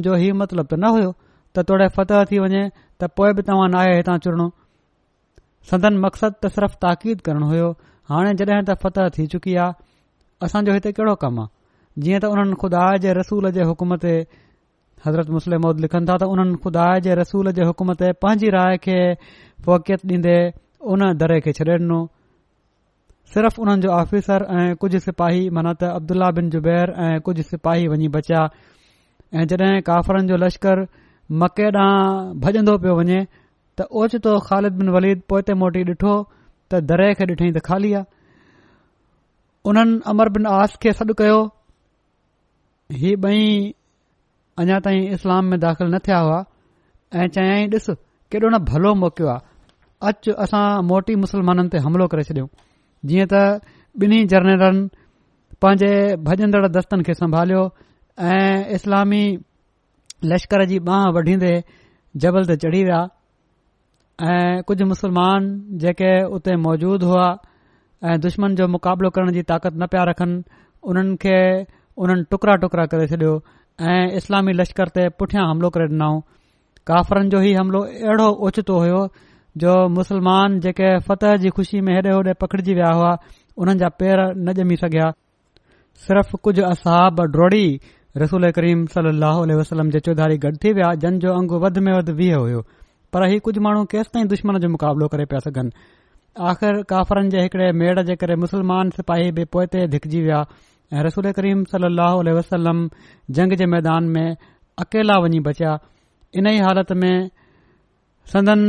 जो वी मतिलब त न हुयो त तोड़े फतह थी वञे त पोइ बि तव्हां न आहे हितां चुरणो सदन मक़सदु त सिर्फ़ ताक़ीद करण हुयो हाणे जॾहिं त फतह थी चुकी आहे असांजो हिते कहिड़ो कमु आहे जीअं त उन्हनि खुदा जे रसूल जे हुकुम ते हज़रत मुस्लिम मौद लिखनि था त उन्हनि खुदा जे रसूल जे हुकुम ते पंहिंजी राय खे फोकियत ॾींदे उन दरे खे छॾे ॾिनो सिर्फ़ उन्हनि जो आफिसर ऐं कुझु सिपाही माना त अब्दुल्ला बिन जुबैर बैर ऐं कुझु सिपाही वञी बचिया ऐं जड॒हिं काफ़रनि जो लश्कर मके ॾांहुं भॼंदो पियो वञे त ओचितो ख़ालिद बिन वलीद पोए ते मोटी ॾिठो त दरे खे ॾिठईं त खाली आहे उन्हनि अमर बिन आस खे सॾु कयो ही ॿई अञा ताईं इस्लाम में दाख़िल न थिया हुआ ऐं चयाईं ॾिस केॾो न भलो मौकियो आहे अच असां मोटी मुसलमाननि ते हमिलो करे छडि॒यो जीअं त ॿिन्ही जर्नरनि पंहिंजे भॼन दस्तनि खे संभालियो ऐं इस्लामी लश्कर जी बांह वढींदे जबलद चढ़ी विया ऐं कुझु मुसलमान जेके उते मौजूद हुआ ऐं दुश्मन जो मुक़ाबिलो करण जी ताक़त न पिया रखनि उन्हनि खे उन्हनि टुकड़ा टुकड़ा करे छडि॒यो ऐं इस्लामी लश्कर ते पुठियां हमिलो करे ॾिनाऊं काफ़रनि जो ई हमिलो अहिड़ो ओचितो हुयो जो मुसलमान जेके फतेह जी खु़शी में हेॾे होॾे पखिड़िजी विया हुआ हुननि जा पेर न ॼमी सघिया सिर्फ़ कुझु असहाब डोड़ी रसूल करीम सलाहु اللہ वसलम जे चौधारी गॾु थी विया जंहिंजो अंगु वधि में वधि वीह हुयो पर پر कुझु माण्हू केसि ताईं दुश्मन जो मुक़ाबिलो करे पिया सघनि आख़िर काफ़रनि जे हिकड़े मेड़ जे करे मुस्लमान सिपाही बि पोइते धिक जी विया ऐं रसूल करीम सल लह वसलम जंग जे मैदान में अकेला वञी बचिया इन ई हालति में सदन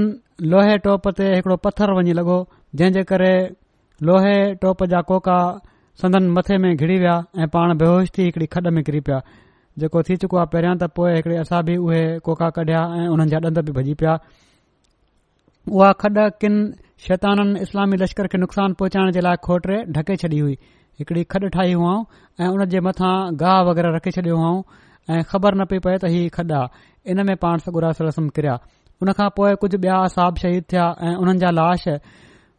लोहे टोप ते हिकिड़ो पथर वञी लॻो जंहिं जे करे लोहे टोप जा कोका संदन मथे में घिरी विया ऐं पाण बेहोश थी हिकड़ी खॾ में किरी पिया जेको थी चुको आहे पहिरियां त पोए हिकड़े असां बि उहे कोका कढिया ऐं हुननि जा ॾंद बि भॼी पिया उहा खॾ किन शैताननि इस्लामी लश्कर खे नुक़सान पहुचाइण जे लाइ खोटे ढके छॾी हुई हिकड़ी खॾ ठाही हुआऊं ऐं उन जे मथां गाह वग़ैरह रखे छॾियो हुआऊं ऐं ख़बर न पई पए त हीउ खॾु आहे इन में पाण सगुरा सस्म किरिया उन खां पोइ कुझु ॿिया साब शहीद थिया ऐं हुननि जा लाश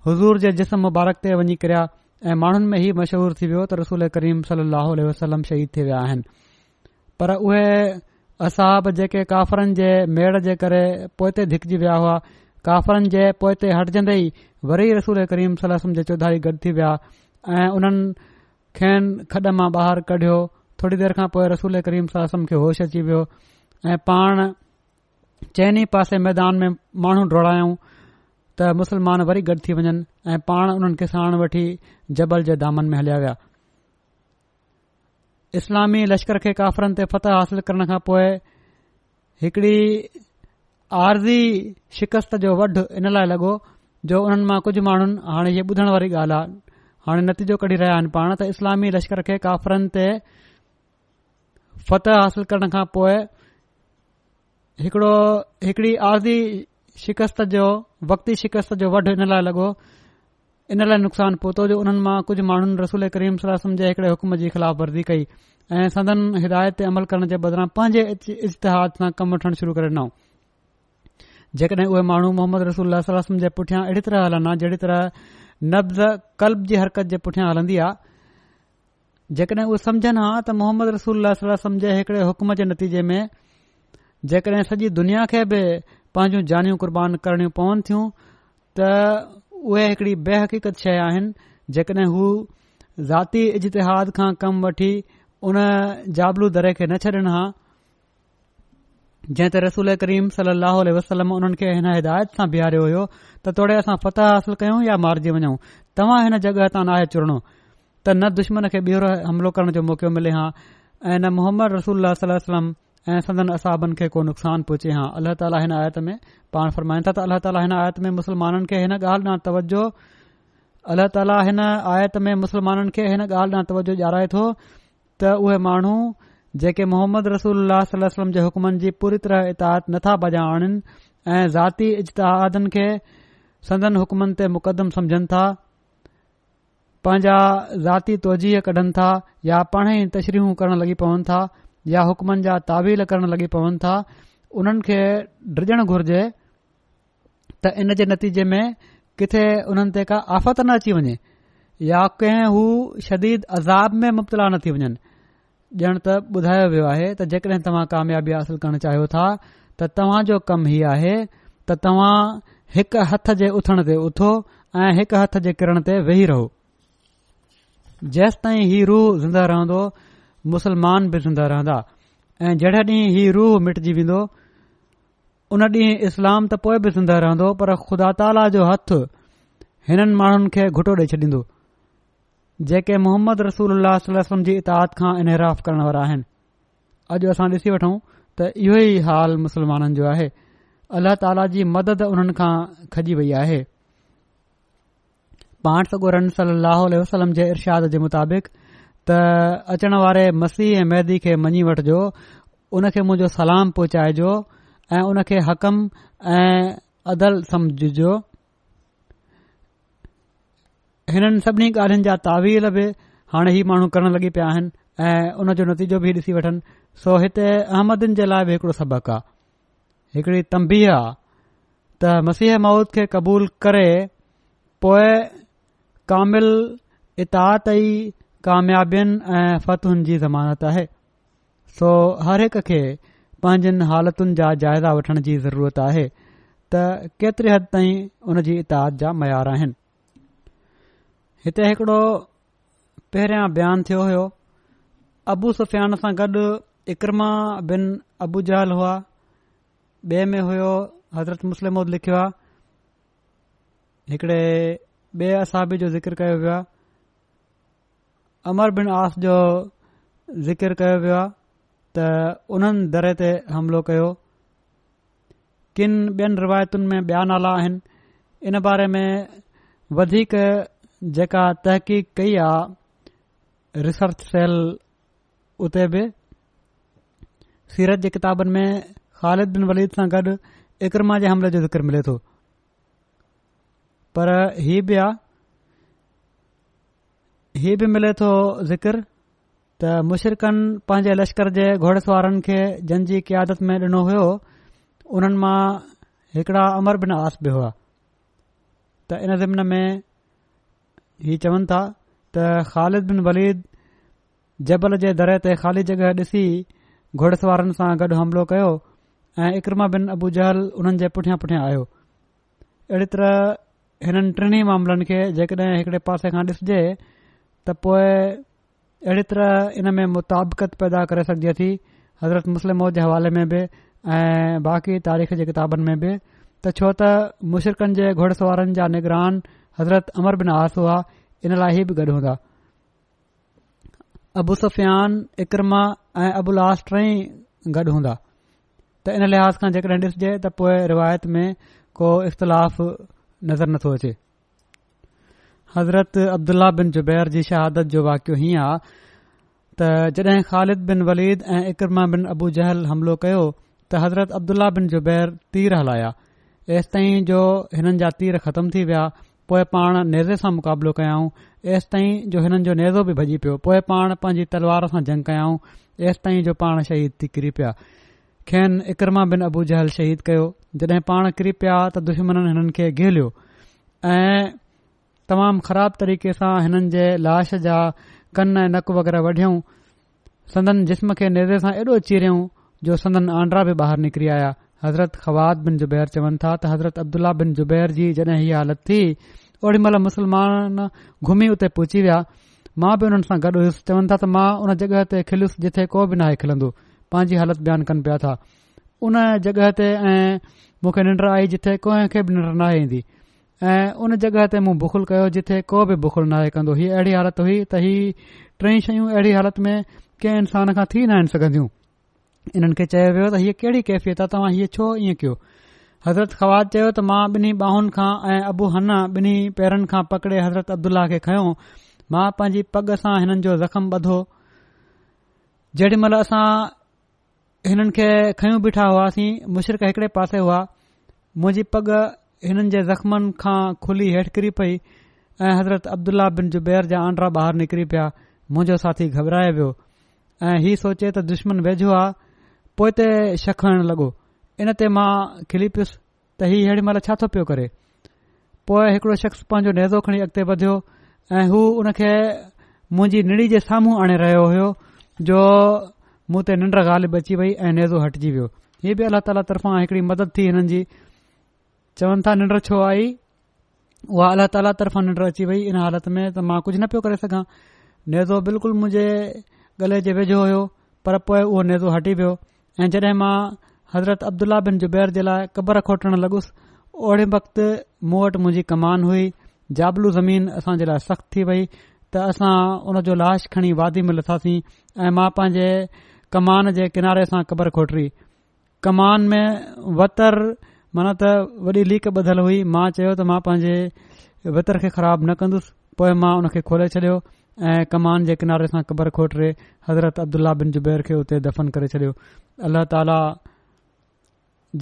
हज़ूर जे जिस्म मुबारक ते वञी किरिया ऐं माण्हुनि में ही मशहूरु थी वियो त रसूल करीम सलाहु वसलम शहीद थी विया आहिनि पर उहे असाब जेके काफ़रनि जे मेड़ जे करे पोइते धिकिजी विया हुआ काफ़रनि जे पोइते हटजंदे ई वरी रसूल करीम सलाह जे चौधारी गॾु थी विया ऐं उन्हनि खेनि खॾ मां ॿाहिरि कढियो थोरी देरि खां पोइ रसूल करीम सलाह खे होश अची वियो ऐं पाण चइनि पासे मैदान में माण्हू डोड़ायूं त मुसलमान वरी गॾु थी वञनि ऐं पाण उन्हनि खे साण वठी जबल जे दामन में हलिया विया इस्लामी लश्कर खे काफ़रनि ते फतह हासिल करण खां पोइ हिकड़ी आरज़ी शिकस्त जो वढ इन लाइ लॻो जो उन्हनि मां कुझु माण्हुनि हाणे हीअ ॿुधण वारी ॻाल्हि आहे हाणे नतीजो कढी रहिया आहिनि पाण त इस्लामी लश्कर खे काफ़रनि ते फ़तह हासिल करण खां पोइ हिकिड़ो हिकड़ी आरज़ी शिकस्त जो वक़्ती शिकस्त जो वड इन लाइ लॻो इन लाइ नुक़सान पहुतो जो उन्हनि मां कुझु माण्हुनि रसूल करीम सलाह जे हिकड़े हुकुम जी ख़िलाफ़ वर्ज़ी कई ऐं सदन हिदायत ते अमल करण जे बदिरां पंहिंजे इश्तिहाद सां कमु वठण शुरू करे ॾिनऊं जेकॾहिं उहे माण्हू मोहम्मद रसूल जे पुठियां अहिड़ी तरह हलन हा जहिड़ी तरह नब्ज़ कल्ब जी हरकत जे पुठियां हलन्दी आहे जेकॾहिं उहे समझन हा त मोहम्मद रसूल अल जे हिकड़े हुकम जे नतीजे में जेकॾहिं सॼी दुनिया खे बि पंहिंजूं जानियूं कुर्बान करणियूं पवनि थियूं त उहे हिकड़ी बेहकीकत शइ आहिनि जेकॾहिं हू ज़ाती इजतिहाद खां कम वठी उन जाबलू दरे खे न छॾनि हा जंहिं ते रसूल करीम सल अह वसलम उन्हनि खे हिन हिदायत सां बीहारियो हुयो त तोड़े असां फतह हासिल कयूं या मारिजी वञूं तव्हां हिन जॻह तां न आहे चुरणो त न दुश्मन खे ॿीहर हमिलो करण जो मौक़ो मिले हा ऐं न मोहम्मद रसूल सलम ऐं सदन असाबनि खे को नुक़सान पहुचे हां अलाह ताली हिन आयत में पाण फरमाइनि था त अल्ला ताली हिन आयत में मुस्लमाननि खे हिन ॻाल्हि ॾांहुं तवजो अला ताल हिन आयत में मुस्लमाननि खे हिन ॻाल्हि ॾांहुं तवजो ॼाणाए थो त उहे माण्हू जेके मोहम्मद रसूल अलसलम जे हुकमनि जी पूरी तरह इतायत नथा बजाए आणिन ऐं ज़ाती इजतिहादनि खे सदन हुकमन ते मुक़दम समझनि था पांजा ज़ाती तवजीह कढनि था या पाणे ई तशरीहूं करण लॻी पवनि था या हुकमन जा ताबील करण लॻी पवन था उन्हनि खे डिजण घुर्जे त इन जे नतीजे में किथे हुननि ते का आफ़त न अची वञे या के हू शदीद अज़ाब में मुब्तला न थी वञनि ॼण त ॿुधायो वियो आहे त जेकॾहिं तव्हां कामयाबी हासिल करण चाहियो था त तव्हां जो कम ही आहे त तव्हां हिकु हथ जे उथण ते उथो ऐं हिकु हथ जे किरण ते वेही रहो जेस ताईं ही रूह ज़िंदा रहन्दो मुसलमान बि ज़िंदा रहंदा ऐं जड़े ॾींहुं ही रूह मिटजी वेंदो उन डींहुं इस्लाम त पोइ बि ज़िंदह रहंदो पर खुदा ताला जो हथ हिननि माण्हुनि खे घुटो ॾेई छॾींदो जेके मोहम्मद रसूल वसलम अलताद खां इनहराफ़ करण वारा आहिनि अॼु असां ॾिसी वठूं त इहो ई हाल मुसलमाननि जो आहे अलाह ताला जी मदद उन्हनि खां खजी वई आहे वसलम जे इराद जे मुताबिक़ त अचण वारे मसीह ऐं महदी खे मञी वठिजो उन खे मुंहिंजो सलाम पहुचाएजो ऐं उन खे हक़म ऐं अदल समुझ जो हिननि सभिनी ॻाल्हियुनि जा तावील बि हाणे ई माण्हू करण लॻी पिया आहिनि ऐं उन जो नतीजो बि ॾिसी वठनि सो हिते अहमदनि जे लाइ बि हिकिड़ो सबक़ु आहे हिकिड़ी तंबीह आहे त मसीह खे क़बूल करे कामिल कामयाबियुनि ऐं फतिुनि जी ज़मानत आहे सो हर हिक खे पांजनि हालतुनि जा जाइज़ा वठण जी ज़रूरत आहे त केतिरे हद ताईं उन जी इताद जा मयार आहिनि हिते हिकिड़ो पहिरियां बयानु थियो हो अबू सुफ़ियान सां गॾु इकरमा बिन अबू जहल हुआ ब॒ में हुयो हज़रत मुस्लिम लिखियो आहे हिकड़े बे॒ए असाबी जो ज़िक्र कयो वियो आहे अमर बिन आस जो ज़िकिर कयो वियो आहे त उन्हनि दरे ते हमिलो कयो किनि बि॒यनि रिवायतुनि में ॿिया नाला आहिनि इन बारे में वधीक जेका तहक़ीक़ कई आहे रिसर्च सेल उते बि सीरत जे किताबनि में खालिद बिन वलीद सां गॾु इकरमा जे हमले जो ज़िक्र मिले थो पर ही बि आहे हीअ बि मिले थो ज़िकर त मुशरकनि पंहिंजे लश्कर जे घोड़ेसवारनि खे जन जी कियादत में ॾिनो हुयो उन्हनि मां हिकड़ा अमर बिन आस बि हुआ त इन ज़िमन में ही चवनि था त ख़ालिद बिन वलीद जबल जे दरे ते ख़ाली जॻह ॾिसी घोड़ेसवारनि सां गॾु हमिलो कयो ऐं इकरमा बिन अबू जहल उन्हनि जे पुठियां पुठियां आयो अहिड़ी तरह हिननि टिनी मामलनि खे जेकॾहिं हिकड़े पासे खां ॾिसजे त पोइ अहिड़ी तरह इन में मुताबकत पैदा करे सघिजे थी हज़रत मुस्लिम जे हवाले में बि ऐं बाक़ी तारीख़ जे किताबनि में बि त छो त मुशिरकनि जे घुड़सवारनि जा निगरान हज़रत अमर बिन आस हुआ इन लाइ ई बि गॾु हूंदा अबुसफियान इकरमा ऐं आस टई गॾु हूंदा त इन लिहाज़ खां जेकॾहिं ॾिसजे त पोइ रिवायत में को इख़्तिलाफ़ नज़र नथो अचे हज़रत عبداللہ बिन जुबैर जी शहादत जो वाकियो हीअं आहे त जॾहिं ख़ालिद बिन वलीद ऐं इकरमा बिन अबू जहल हमिलो कयो त हज़रत अब्दुला बिन ज़ुबैर तीर हलाया तेसि ताईं जो हिननि जा तीर ख़तम थी विया पोइ पाण नेज़े सां मुक़ाबिलो कयाऊं हेसि ताईं जो हिननि जो नेज़ो बि भॼी पियो पोए पाण पंहिंजी तलवार सां जंग कयाऊं हेसि ताईं जो पाण शहीद थी किरी पिया खेन इकरमा बिन अबू जहल शहीद कयो जॾहिं पाण किरी पिया त दुश्मन हिननि खे घेलियो ऐं तमाम ख़राब तरीक़े सां हिननि जे लाश जा कन ऐं नक वग़ैरह वढि॒यऊं संदन जिस्म खे नेज़े सां एॾो चीरियूं जो संदन आंड्रा बि ॿाहिरि निकिरी आया हज़रत ख़वाद बिन ज़ुबैर चवनि था त हज़रत अब्दुल्ला बिन ज़ुबैर जी जॾहिं हीअ हालत थी ओडी महिल मुस्लमान घुमी उते पहुची विया मां बि हुननि सां गॾु हुयुसि चवनि था त मां उन जगहि ते खिलियुसि जिथे को बि न आहे खिलंदो पंहिंजी हालति बयान कनि पिया था उन जग॒हि ते ऐं मूंखे निंड आई जिथे कंहिंखे बि निंड न आहे ईंदी ऐं उन जॻहि ते मूं बुखुल कयो जिथे को बि बुखुल न आहे कंदो हीअ अहिड़ी हालत हुई त ही टई शयूं अहिड़ी हालत में कंहिं इंसान खां थी न आहिनि सघंदियूं इन्हनि खे चयो वियो त हीअ कहिड़ी कैफ़ियत आहे तव्हां हीअ छो ईअं कयो हज़रत ख़वाद चयो त मां ॿिन्ही बाहुनि खां ऐं हन्ना ॿिन्ही पेरनि खां पकड़े हज़रत अब्दुल्ला खे खयो मां पंहिंजी पग सां हिननि जो ज़ख़्म ॿधो जेॾी महिल असां हिननि खे खयूं बीठा हुआसीं मुशिरक हिकड़े पासे हुआ मुंहिंजी पग हिननि जे ज़ख़्मनि खां खुली हेठि किरी पई ऐं हज़रत अब्दुल्ला बिन जुबैर जा आंड्रा ॿाहिरि निकिरी पिया मुंहिंजो साथी घबराए वियो ऐं सोचे त दुश्मन वेझो आहे पोइ ते छक हण लॻो इन ते मां खिली पियुसि त इहो हेॾी महिल छा थो पियो करे पोइ हिकड़ो शख्स पंहिंजो नेज़ो खणी अॻिते वधियो ऐं हू हुन खे मुंहिंजी निड़ी जे साम्हूं आणे रहियो हो जो मूं ते निंड ॻाल्हि बची वई ऐं नेज़ो हटिजी वियो ही बि अलाह ताला तर्फ़ां हिकड़ी मदद थी हिननि जी चवनि था निंड छो आई उहा अलाह ताला तर्फ़ां निंड अची वई इन हालत में त मां कुझु न पियो करे सघां नेज़ो बिल्कुलु मुंहिंजे गले जे वेझो हुयो पर पोइ उहो नेज़ो हटी वियो ऐं जॾहिं मां हज़रत अब्दुल्ला बिन जुबैर जे लाइ क़बर खोटण लगुसि ओड़े वक़्तु मूं वटि मुंहिंजी कमान हुई जाबलू ज़मीन असां जे लाइ सख़्तु थी वई त असां उन जो लाश खणी वादी में लथासीं ऐं मां पंहिंजे कमान जे किनारे सां क़बर खोटरी कमान में वतर मन त वॾी लीक ॿधलु हुई मां चयो त मां पंहिंजे वितर खे ख़राब न कंदुसि पोएं मां उन खे खोले छॾियो ऐं कमान जे किनारे सां कबर खोटिरे हज़रत अब्दुल्ल्ल्ल्ल्ला बिन ज़ुबैर खे उते दफ़न करे छॾियो अल्ला ताला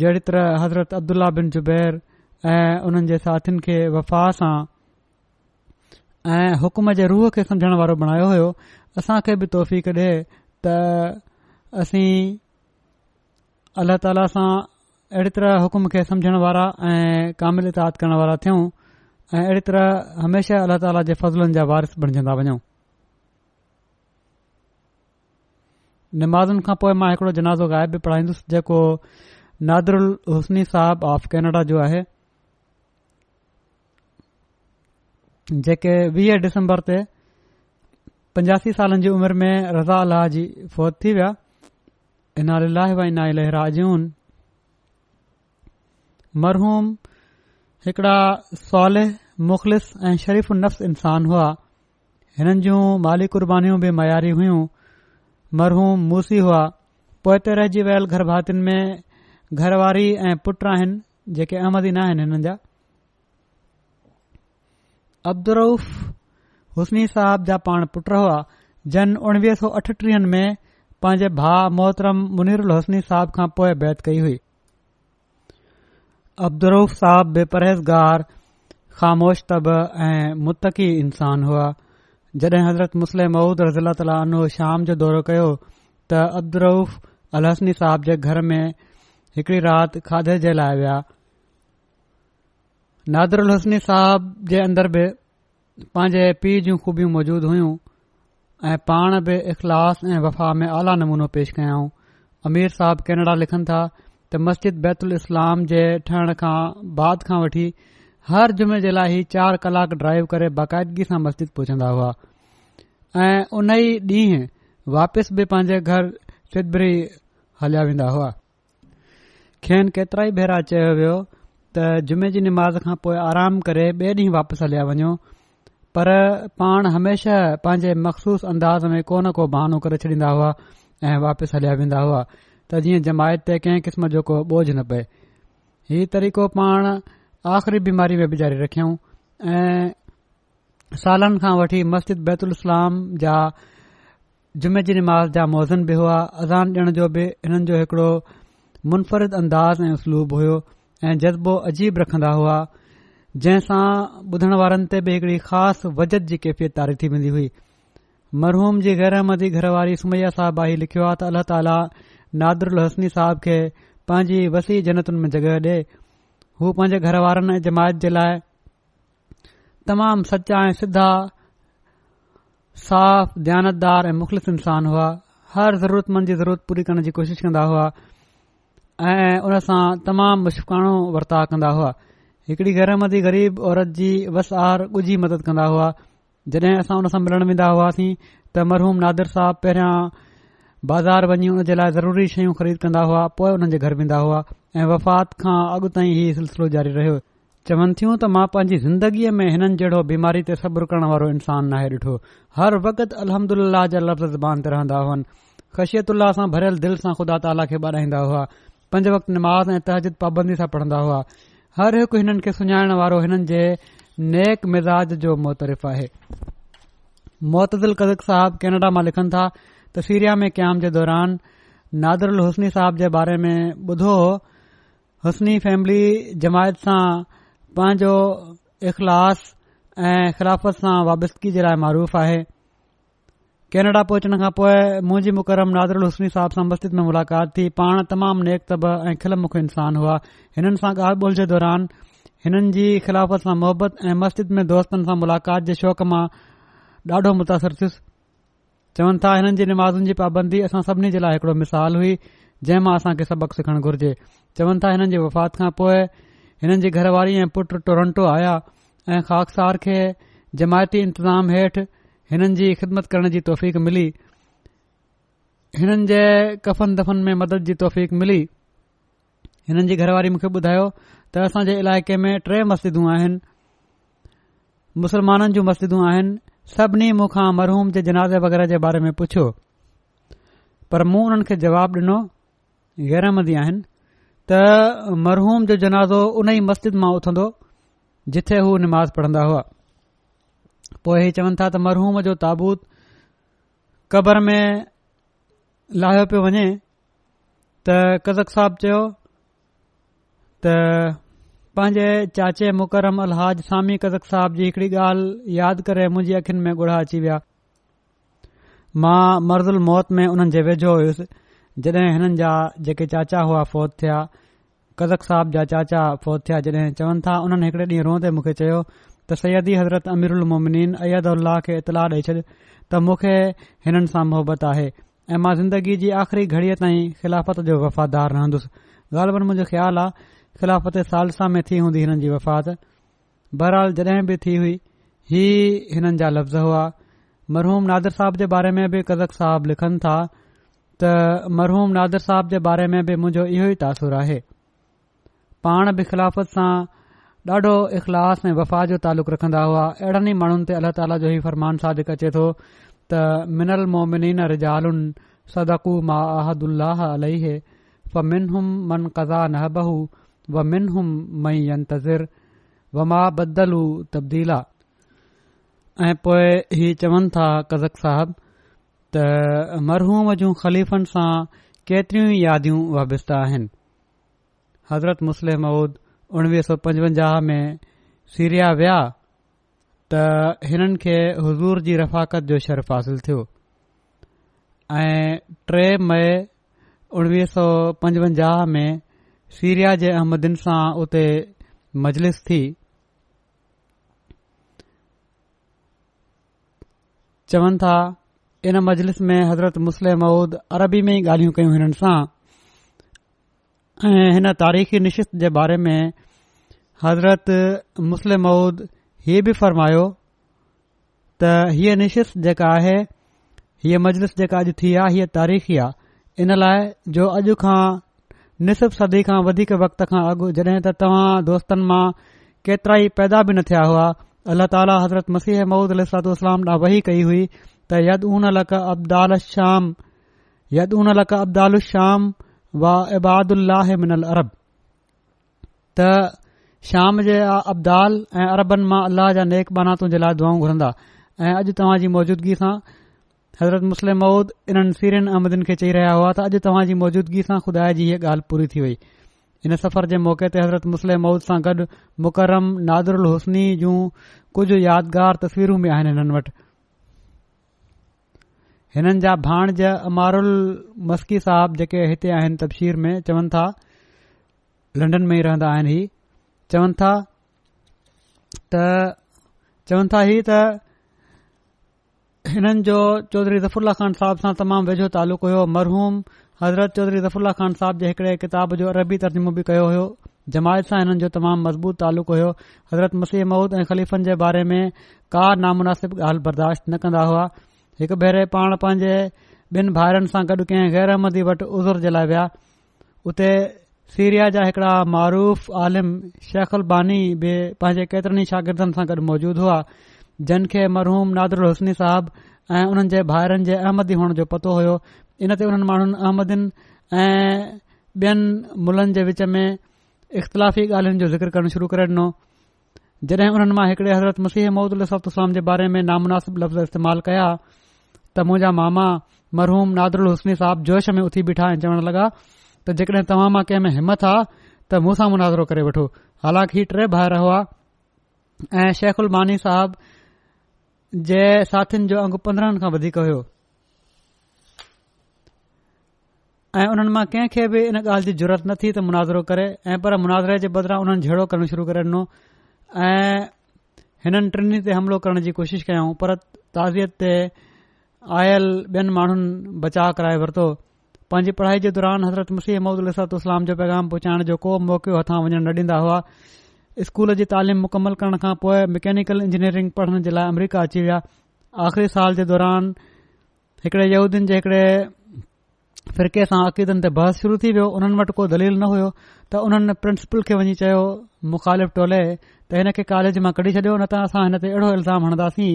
जहिड़ी तरह हज़रत अब्दुल्ल्ल्ल्ल्ला बिन ज़ुबैर ऐं उन्हनि जे साथियुनि खे वफ़ा सां ऐं हुकुम जे रूह खे समुझण वारो बणायो हुयो असां खे बि तोहफ़ी ॾिए त असीं अल्ल्ह ताला सां अहिड़ी तरह हुकुम खे समझण वारा ऐं कामिल इताद करण वारा थियूं ऐं अहिड़ी तरह हमेशा अलाह ताला जे फज़लनि जा वारिस बणजंदा वञूं नमाज़िन खां पोइ मां हिकिड़ो जनाज़ो ग़ाइब बि पढ़ाईंदुसि जेको नादरुल हुसनी साहब ऑफ कैनेडा जो आहे जेके वीह डिसंबर ते पंजासी सालनि जी उमिरि में रज़ा अलाह जी फौत थी विया हिन भाई नाहे लेराजन मरहूम मरहूमड़ा सौले मुख़लिस ऐं शरीफ़ नफ़्स इंसान हुआ हिननि जूं माली कुर्बानीूं बि मयारी हुइयूं मरहूम मूसी हुआ पोइ ते रहिजी वियल गर्भातिन में घरवारी ऐं पुट आहिनि जेके अहमदी नाहिनि हिन जा अब्दुरऊफ़ हुसनी साहब जा पाण पुट हुआ जन उणिवीह सौ अठटीह में पांजे भाउ मोहतरम मुनीरुल हुसनी साहब खां पोइ बैत कई हुई صاحب بے बि परहेज़गार ख़ामोश तब ऐं मुतक़ी इंसान हुआ जॾहिं हज़रत मुस्लिम महुूद शाम जो दौरो कयो त अब्दुल राउफ़ अलहसनी साहिब जे घर में हिकड़ी राति खाधे जे लाइ विया नादरी साहिब जे अंदर बि पंहिंजे पीउ जूं खूबियूं मौजूद हुयूं ऐं पाण बि इख़लास ऐं वफ़ा में आला नमूनो पेश कयाऊं अमीर साहिब कैनेडा लिखनि था त मस्जिद बैतुल इस्लाम जे ठहण खां बाद खां वठी हर जुमे जे लाइ ई चार कलाक ड्राइव करे बाक़ायदगी सां मस्जिद पहुचंदा हुआ ऐं उन ई ॾींहं वापसि बि पंहिंजे घर सिदबरी हलिया वेंदा हुआ खेन केतिरा ई भेरा चयो वियो त जुमे जी निमाज़ खां पोइ आराम करे ॿिए ॾींहुं वापसि हलिया वञो पर पाण हमेशा पंहिंजे मखसूस अंदाज़ में को न को बहानो करे छॾींदा हुआ ऐं वापिसि हलिया वेंदा हुआ त जीअं जमायत ते कंहिं किस्म जो को बोझ न पए हीउ तरीक़ो पाण आख़िरी बीमारी में बि जारी रखियूं ऐं सालनि खां वठी मस्जिद बैतुल इस्लाम जा जुमे जी नमाज़ जा मौज़न बि हुआ अज़ान ॾिण जो बि हिननि जो हिकड़ो मुनफ़रिद अंदाज़ ऐं उसलूब हो ऐं जज़्बो अजीब रखन्दा हुआ जंहिंसां ॿुधण वारनि ते बि हिकड़ी ख़ासि वजत जी कैफ़ियत तारी थी वेंदी हुई मरहूम जी गैरहमदी घरवारी सुमैया साहबाई लिखियो आहे त अलाह ताली नादरुल हसनी साहब खे पंहिंजी वसी जनतुनि में जॻहि ॾिए हू पंहिंजे घर वारनि जमायत जे लाइ तमाम सचा ऐं सिधा साफ़ दयानतदार ऐं मुख़लिफ़ इंसान हुआ हर ज़रूरतमंद जी ज़रूरत पूरी करण जी कोशिश कंदा हुआ ऐं उनसां तमामु मुशकाणो वर्ताउ कंदा हुआ हिकड़ी घर ग़रीब औरत जी आर ॻी मदद कंदा हुआ जॾहिं असां उन सां मिलणु वेंदा हुआसीं त मरहूम नादिर साहब पहिरियां बाज़ार वञी हुन जे लाइ ज़रूरी शयूं ख़रीद कंदा हुआ पोइ हुन जे घर वेंदा हुआ ऐं वफ़ात खां अॻु ताईं इहे सिलसिलो जारी रहियो चवन थियूं त मां पंहिंजी ज़िंदगीअ में हिननि जहिड़ो बीमारी ते सब्रु करण वारो इन्सानु नाहे डि॒ठो हर वक़्तु अलहमदुल्ला जा लफ़्ज़ ज़बान ते रहंदा हुअन ख़शियत सां भरियल दिल सां खुदा ताला खे ॿाराईंदा हुआ पंज वक़्त निमाज़ ऐं तहज़द पाबंदी सां पढ़न्दा हुआ हर हिकु हिननि खे सुञाणण वारो हिननि जे नेक मिज़ाज जो मुहतरिफ़ मोतदिल कज़क साहब कैनेडा मां लिखनि था तस्वीरिया में क़याम जे दौरान نادر हुसनी صاحب जे बारे में ॿुधो हो فیملی फैमिली जमायत सां पंहिंजो इख़लास ऐं ख़िलाफ़त सां वाबस्तगी जे लाइ मरूफ़ आहे केनेडा पहुचण खां पोइ मुंजी मुकरम नादरुल हुस्नी साहिब सां मस्जिद में मुलाक़ात थी पाण तमामु नेकत ऐं खिल मुख इंसान हुआ हिननि सां ॻाल्हि ॿोल जे दौरान हिननि जी ख़िलाफ़त सां मुहबत ऐं मस्जिद में दोस्तनि सां मुलाक़ात जे शौक़ मां ॾाढो मुतासिर थियुसि चवनि था हिन जी निमाज़ुनि जी पाबंदी असां सभिनी जे लाइ हिकड़ो मिसाल हुई जंहिं मां असांखे सबक सिखण घुर्जे चवनि था हिननि जी वफ़ात खां पोइ हिन जी घरवारी ऐं पुट टोरंटो आया ऐ ख़तसार खे जमायती इंतिज़ाम हेठ हिननि जी ख़िदमत करण जी तौफ़ीक़ मिली हिननि जे कफ़न दफ़न में मदद जी तौफ़क़ मिली हिननि जी घरवारी मूंखे ॿुधायो त असां जे में टे मस्जिदूं आइन मुस्लमाननि जूं मस्जिदूं आन सभिनी मूंखां मरहूम जे जनाज़े वग़ैरह जे बारे में पुछियो पर मूं उन्हनि खे जवाब ॾिनो गैरामदी त मरहूम जो जनाज़ो उन ई मस्जिद मां उथंदो जिथे हू निमाज़ पढ़ंदा हुआ पो इहे चवनि था त मरहूम जो ताबूत क़बर में लाहियो पियो वञे त कज़क साहब चयो त पंहिंजे चाचे मुकरम अल सामी कज़क साहिब जी हिकड़ी ॻाल्हि यादि करे मुंहिंजी अखियुनि में ॻोड़ा अची विया मां मर्दल मौत में हुननि जे वेझो हुयुसि जॾहिं हिननि जा जेके चाचा हुआ फौत थिया कज़क साहिब जा चाचा फौत थिया जॾहिं चवनि था उन्हनि हिकड़े ॾींहुं रोदे मूंखे चयो त सयदी हज़रत अमीरुल मुमिन अयद उल्ह खे इतलाह ॾेई छॾ त मूंखे हिननि सां मुहबत आहे ऐ मां ज़िंदगी जी आख़िरी घड़ीअ ताईं ख़िलाफ़त जो वफ़ादार रहंदुसि ख़्यालु आहे खिलाफ़त सालसा में थी हूंदी हिननि जी वफ़ात बहरहाल जॾहिं बि थी हुई ही हिननि जा लफ़्ज़ हुआ मरहूम नादर साहब जे बारे में बि कज़क साहब लिखनि था त मरहूम नादर साहब जे बारे में बि मुंहिंजो इहो ई तासुर आहे पाण बि ख़िलाफ़त सां ॾाढो इख़लास ऐं वफ़ा जो तालुक़ रखंदा हुआ अहिड़नि ई माण्हुनि ते अल्ला ताला जो फरमान सादिक अचे थो त मिनल मोमिनीन रिजालुनि सदकू मा अहदुहल मन कज़ा वमिन हू मई यंतज़ीर व मां बदल उ तब्दीला ऐं पोइ इहे चवनि था कज़क साहब त मरहूम जूं ख़लीफ़नि सां केतिरियूं ई यादियूं वाबस्ता आहिनि हज़रत मुस्लिम मऊद उणिवीह सौ पंजवंजाह में सीरिया विया त हिननि खे हज़ूर जी रफ़ाकत जो शर्फ़ हासिल थियो ऐं टे मई उणिवीह सौ पंजवंजाह में सीरिया जे अहमदिन सां उते मजलिस थी चवनि था इन मजलिस में हज़रत मुस्लिम मौद अरबी में ई ॻाल्हियूं कयूं हिननि सां ऐं हिन तारीख़ी निशित जे बारे में हज़रत मुस्लिम मऊद हीअ बि फ़रमायो त हीअ निशित जेका आहे हीअ मजलिस जेका अॼु थी आहे हीअ तारीख़ी आहे इन लाइ जो अॼु खां निसब सदी खां वधीक वक़्त खां अॻु जॾहिं त तव्हां दोस्तनि मां केतिरा ई पैदा बि न थिया हुआ अल्लाह ताली हज़रत मसीह महूद अल वही कई हुई त तदिन लक अब्दाल शाम अब्दालदन लक अब्दाल शाम व इबादुह मिनल अरब त शाम जे अब्दाल ऐं अरबन मां अल्लाह जा नेक बानातू जे लाइ दुआ घुरंदा ऐं अॼु तव्हां जी मौजूदगी सां हज़रत मुस्लिम मऊद इन्हनि सीरियन आमदन खे चई रहिया हुआ त अॼु तव्हां जी मौजूदगी सां खुदाय जी इहा ॻाल्हि पूरी थी वई हिन सफ़र जे मौक़े ते हज़रत मुस्लिम मऊद सां गॾु मुकरम नादरुल हुसनी जूं कुझु यादगार तस्वीरूं बि आहिनि हिननि वटि हिननि जा भाण जमारुल मस्की साहब जेके हिते आहिनि तब्शीर में चवनि था लंडन में ई रहंदा आहिनि चवनि था त चवनि था त हिननि जो चौधरी ज़फरल्ला ख़ान साहब सां तमामु वेझो तालुक हुयो मरहूम हज़रत चौधरी ज़फरल्ला ख़ान साहब जे हिकड़े किताब जो अरबी तर्जुमो बि कयो हो जमायत सां हिननि जो तमामु मज़बूत तालुक हुयो हज़रत मसीह महूद ऐं ख़लीफ़नि जे बारे में का नामुनासिब ॻाल्हि बर्दाश्त न कंदा हुआ हिकु भेरे पाण पंहिंजे ॿिनि भाइरनि सां गॾु कंहिं गैर अहमदी वटि उज़ुर जे लाइ विया उते सीरिया जा हिकड़ा मारूफ़ आलिम शेख अलबानी बि पंहिंजे केतिरनि ई शागिर्दनि सां गॾु मौजूदु हुआ जिन खे मरहूम नादरल हुसनी साहब ऐं उन्हनि जे भाइरनि जे अहमदी हुअण जो पतो हुयो इन ते हुननि माण्हुनि अहमदिन ऐं बि॒यनि मुलनि जे विच में इख़्तिलाफ़ी ॻाल्हियुनि जो ज़िकर करण शुरू करे ॾिनो जॾहिं हुननि मां हिकिड़े हज़रत मसीह महूदलाम जे बारे में नामुनासिब लफ़्ज़ इस्तेमाल कया त मुंहिंजा मामा मरहूम नादरुल हुसनी साहब जोश में उथी बीठा ऐं चवण लगा त जेके तव्हां मां कंहिं में हिमथ आ त मूसां मुनाज़िरो करे वठो हालांकि ही टे भाइर हुआ ऐं शेख उलमानी साहिब जंहिं साथियुनि जो अंग पंद्रहनि खां वधीक हुयो ऐं उन्हनि मां कंहिंखे बि इन ॻाल्हि जी ज़रूरत न थी त मुनाज़िरो करे ऐं पर मुनाज़रे जे बदिरां हुननि जेडो करण शुरू करे ॾिनो ऐं हिननि टिनी ते हमलो करण जी कोशिश कयऊं पर ताज़ियत ते आयल बि॒नि माण्हुनि बचाउ कराए वरितो पांजी पढ़ाई जे दौरान हज़रत मुसीह महमूद इस्लाम जो पैगाम पहुचाइण जो को मौक़ो हथां वञण न डीन्दा हुआ स्कूल जी तालीम मुकमल करण खां पोइ मैकेनिकल इंजीनियरिंग पढ़ण जे लाइ अमरीका अची विया आख़िरी साल जे दौरान हिकड़े यहूदीन जे हिकड़े फिरके सां अक़ीदनि ते बहस शुरू थी वियो हुननि वटि कोई दलील न हुयो त हुननि प्रिंसिपल खे वञी चयो मुखालिफ़ टोले त हिन खे कॉलेज मां कढी छॾियो न त असां हिन ते अहिड़ो इल्ज़ाम हणंदासीं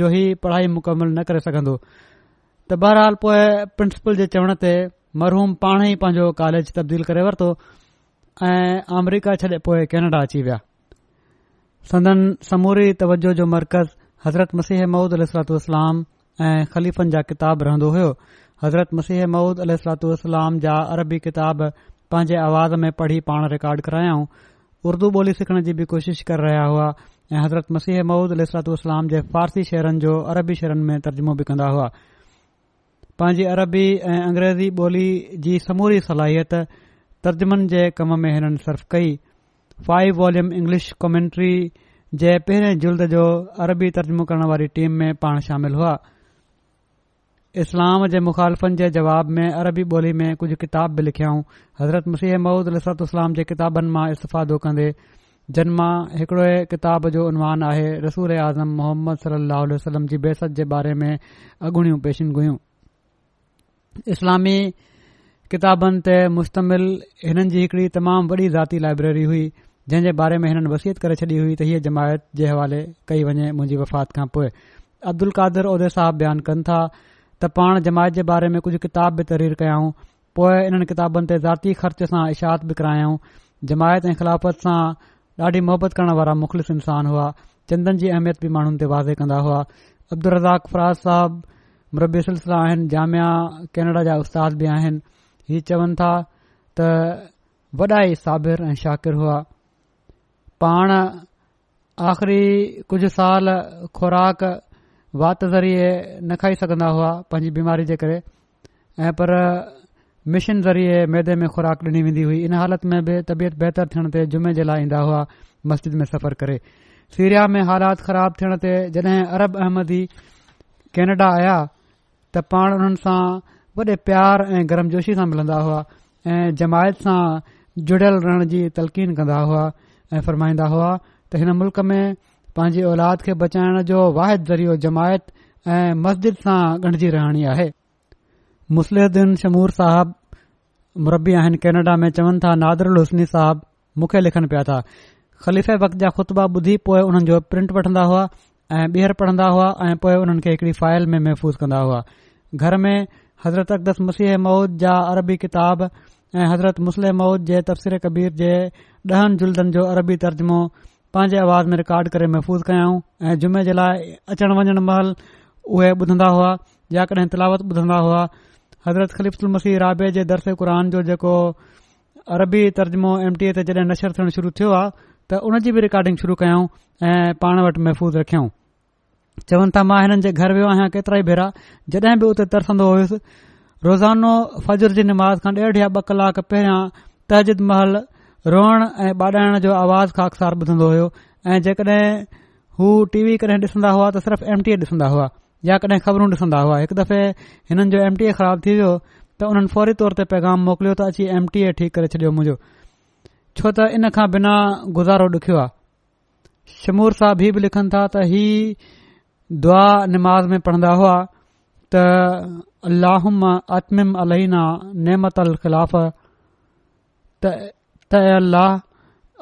जो इहा पढ़ाई मुकमल न करे सघंदो त बहरहाल पोइ प्रिंसिपल जे चवण ते मरहूम पाण ई पंहिंजो कॉलेज तब्दील करे वरतो ऐं अमरीका छॾे पोइ कैनेडा अची विया संदन समूरी तवजो जो मर्कज़ हज़रत मसीह मऊद अली सलातू उसलाम ऐं ख़लीफ़न जा किताब रहंदो हो हज़रत मसीह मौदह सलातू इस्लाम जा अरबी किताब पंहिंजे आवाज़ में पढ़ी पाण रिकॉर्ड करायाऊं उर्दू ॿोली सिखण जी बि कोशिश करे रहिया हुआ ऐं हज़रत मसीह मऊद अली सलातू उसलाम जे फारसी शहरनि जो अरबी शहरनि में तर्जुमो बि कंदा हुआ पंहिंजी अरबी ऐं अंग्रेज़ी ॿोली जी समूरी सलाहियत तर्जुमननि जे कम में हिननि सर्फ़ कई फाइव वॉल्यूम इंग्लिश कॉमेंट्री जे पहिरें जुल्द जो अरबी तर्जुमो करण वारी टीम में पाण शामिल हुआ इस्लाम जे मुख़ालफ़नि जे जवाब में अरबी ॿोली में कुझु किताब बि लिखियाऊं हज़रत मसीह महूद लसतु इस्लाम जे किताबनि मां इस्तफादो कंदे जन मां हिकड़े किताब जो उनवान आहे रसूल आज़म मोहम्मद सलाहु वसलम जी बेसत जे बारे में अॻुणियूं पेशी इस्लामी किताबनि ते मुश्तमिल हिननि जी हिकड़ी तमामु वॾी ज़ाती लाइब्रेरी हुई जंहिं जे बारे में हिननि वसियत करे छॾी हुई त हीअ जमायत जे हवाले कई वञे मुंहिंजी वफ़ात खां पोइ अब्दुल कादिर उहिदे साहब बयानु कनि था त पाण जमायत जे बारे में कुझु किताब बि तरीर कयाऊं पोइ इन्हनि किताबनि ते ज़ाती ख़र्च सां इशाहित बि करायाऊं जमायत ऐं ख़िलाफ़त सां ॾाढी मोहबत करण वारा मुख़लिस इंसान हुआ चंदन जी अहमियत बि माण्हुनि ते वाज़े कंदा हुआ अब्दुल रज़ाक़ फराज़ साहब मुरबी सिलसिला आहिनि जामिया कैनेडा जा उस्ताद बि आहिनि ही चवनि था त वॾा ई साबिर ऐं शाकिर हुआ पाण आख़िरी कुझु साल ख़ुराक वात ज़रिए न खाई सघंदा हुआ पंहिंजी बीमारी जे करे ऐं पर मिशन ज़रिए मैदे में खुराक डि॒नी वेंदी हुई इन हालति में बि तबियत बहितर थियण ते जुमे जे लाइ ईंदा हुआ मस्जिद में सफ़र करे सीरिया में हालात ख़राब थियण ते जॾहिं अरब अहमदी कैनेडा आया त पाण उन्हनि वडे प्यार ऐं गर्मजोशी जोशी सां मिलंदा हुआ ऐ जमायत सां जुड़ियल रहण जी तलकीन कंदा हुआ ऐ फरमाईंदा हुआ त हिन मुल्क में पांजी औलाद खे बचाइण जो वाहिद ज़रियो जमायत ऐं मस्जिद सां गंडजी रहणी आहे मुस्लिहुद्दीन शमूर साहब मुरबी आहिनि कैनेडा में चवन था नादरल हुसनी साहब मुखे लिखन पिया था ख़लीफ़े वक़्त जा खुतबा ॿुधी पोए हुननि जो प्रिंट वठंदा हुआ ऐं ॿीहर पढ़ंदा हुआ ऐं पोए हुनखे हिकड़ी फाइल में महफ़ूज़ कंदा हुआ घर में हज़रत अकदस मसीह मऊद जा अरबी किताब ऐं हज़रत मुस्लह मऊद जे तबसिर कबीर जे ॾहनि جو जो अरबी तर्जुमो पंहिंजे आवाज़ में रिकॉर्ड करे महफ़ूज़ कयाऊं ऐं जुमे जे लाइ अचण वञणु महिल उहे ॿुधंदा हुआ या कॾहिं तिलावत ॿुधंदा हुआ हज़रत ख़लीफ़लमसीह राबे जे दरसे क़ुरान जो जेको अरबी तर्जुमो एम टी ते जॾहिं नशर थियण शुरू थियो आहे त उन जी बि रिकॉर्डिंग शुरू कयऊं ऐं पाण वटि महफ़ूज़ चवनि था मां हिननि जे घर वियो आहियां केतिरा ई भेरा जॾहिं बि उते तरसंदो हुयुसि रोज़ानो फजर जी निमाज़ ॾेढ या ॿ कलाक पहिरियां तहजिद महल रोअण ऐं ॿाॾाइण जो आवाज़ खां अक्सार ॿुधंदो हो ऐं जेके हू टी वी कॾहिं ॾिसंदा हुआ त सिर्फ़ एम टी ए ॾिसंदा हुआ या कॾहिं ख़बरूं ॾिसंदा हुआ हिकु दफ़े हिननि जो एम टी ए ख़राब थी वियो त हुननि फौरी तौर ते पैगाम मोकिलियो त अची एम टी ए ठीक करे छॾियो मुंहिंजो छो त इन खां बिना गुज़ारो ॾुखियो आहे शमूर साहब ही बि लिखनि था त ही दुआ निमाज़ में पढ़ंदा हुआ त अलाहम अतमिम अलीना नेमत अल ख़िलाफ़ अल्लाह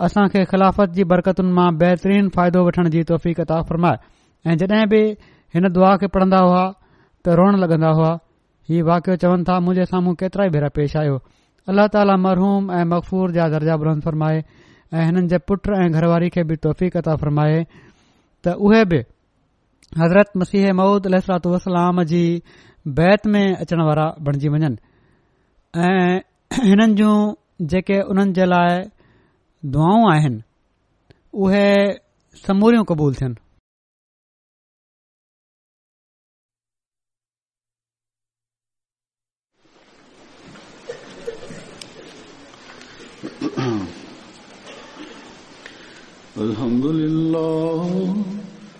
असां खे ख़िलाफ़त जी बरकतुनि मां बहितरीन फ़ाइदो वठण जी कता फ़रमाए ऐं जडे॒ बि हिन दुआ खे पढ़ंदा हुआ त रोअण लॻंदा हुआ हीउ वाकियो चवनि था मुंजे साम्हूं केतिरा ई भेरा पेश आयो अल्लाह ताला मरहूम ऐं मक़फ़ूर जा दर्जा बरण फ़रमाए ऐं हिननि जे पुट ऐं घरवारी खे बि कता फ़रमाए त उहे बि हज़रत मसीह मूद अलत वसलाम जी बैत में अचण वारा बणजी वञनि ऐं हिननि जूं जेके उन्हनि जे लाइ दुआऊं आहिनि उहे समूरियूं क़बूल थियन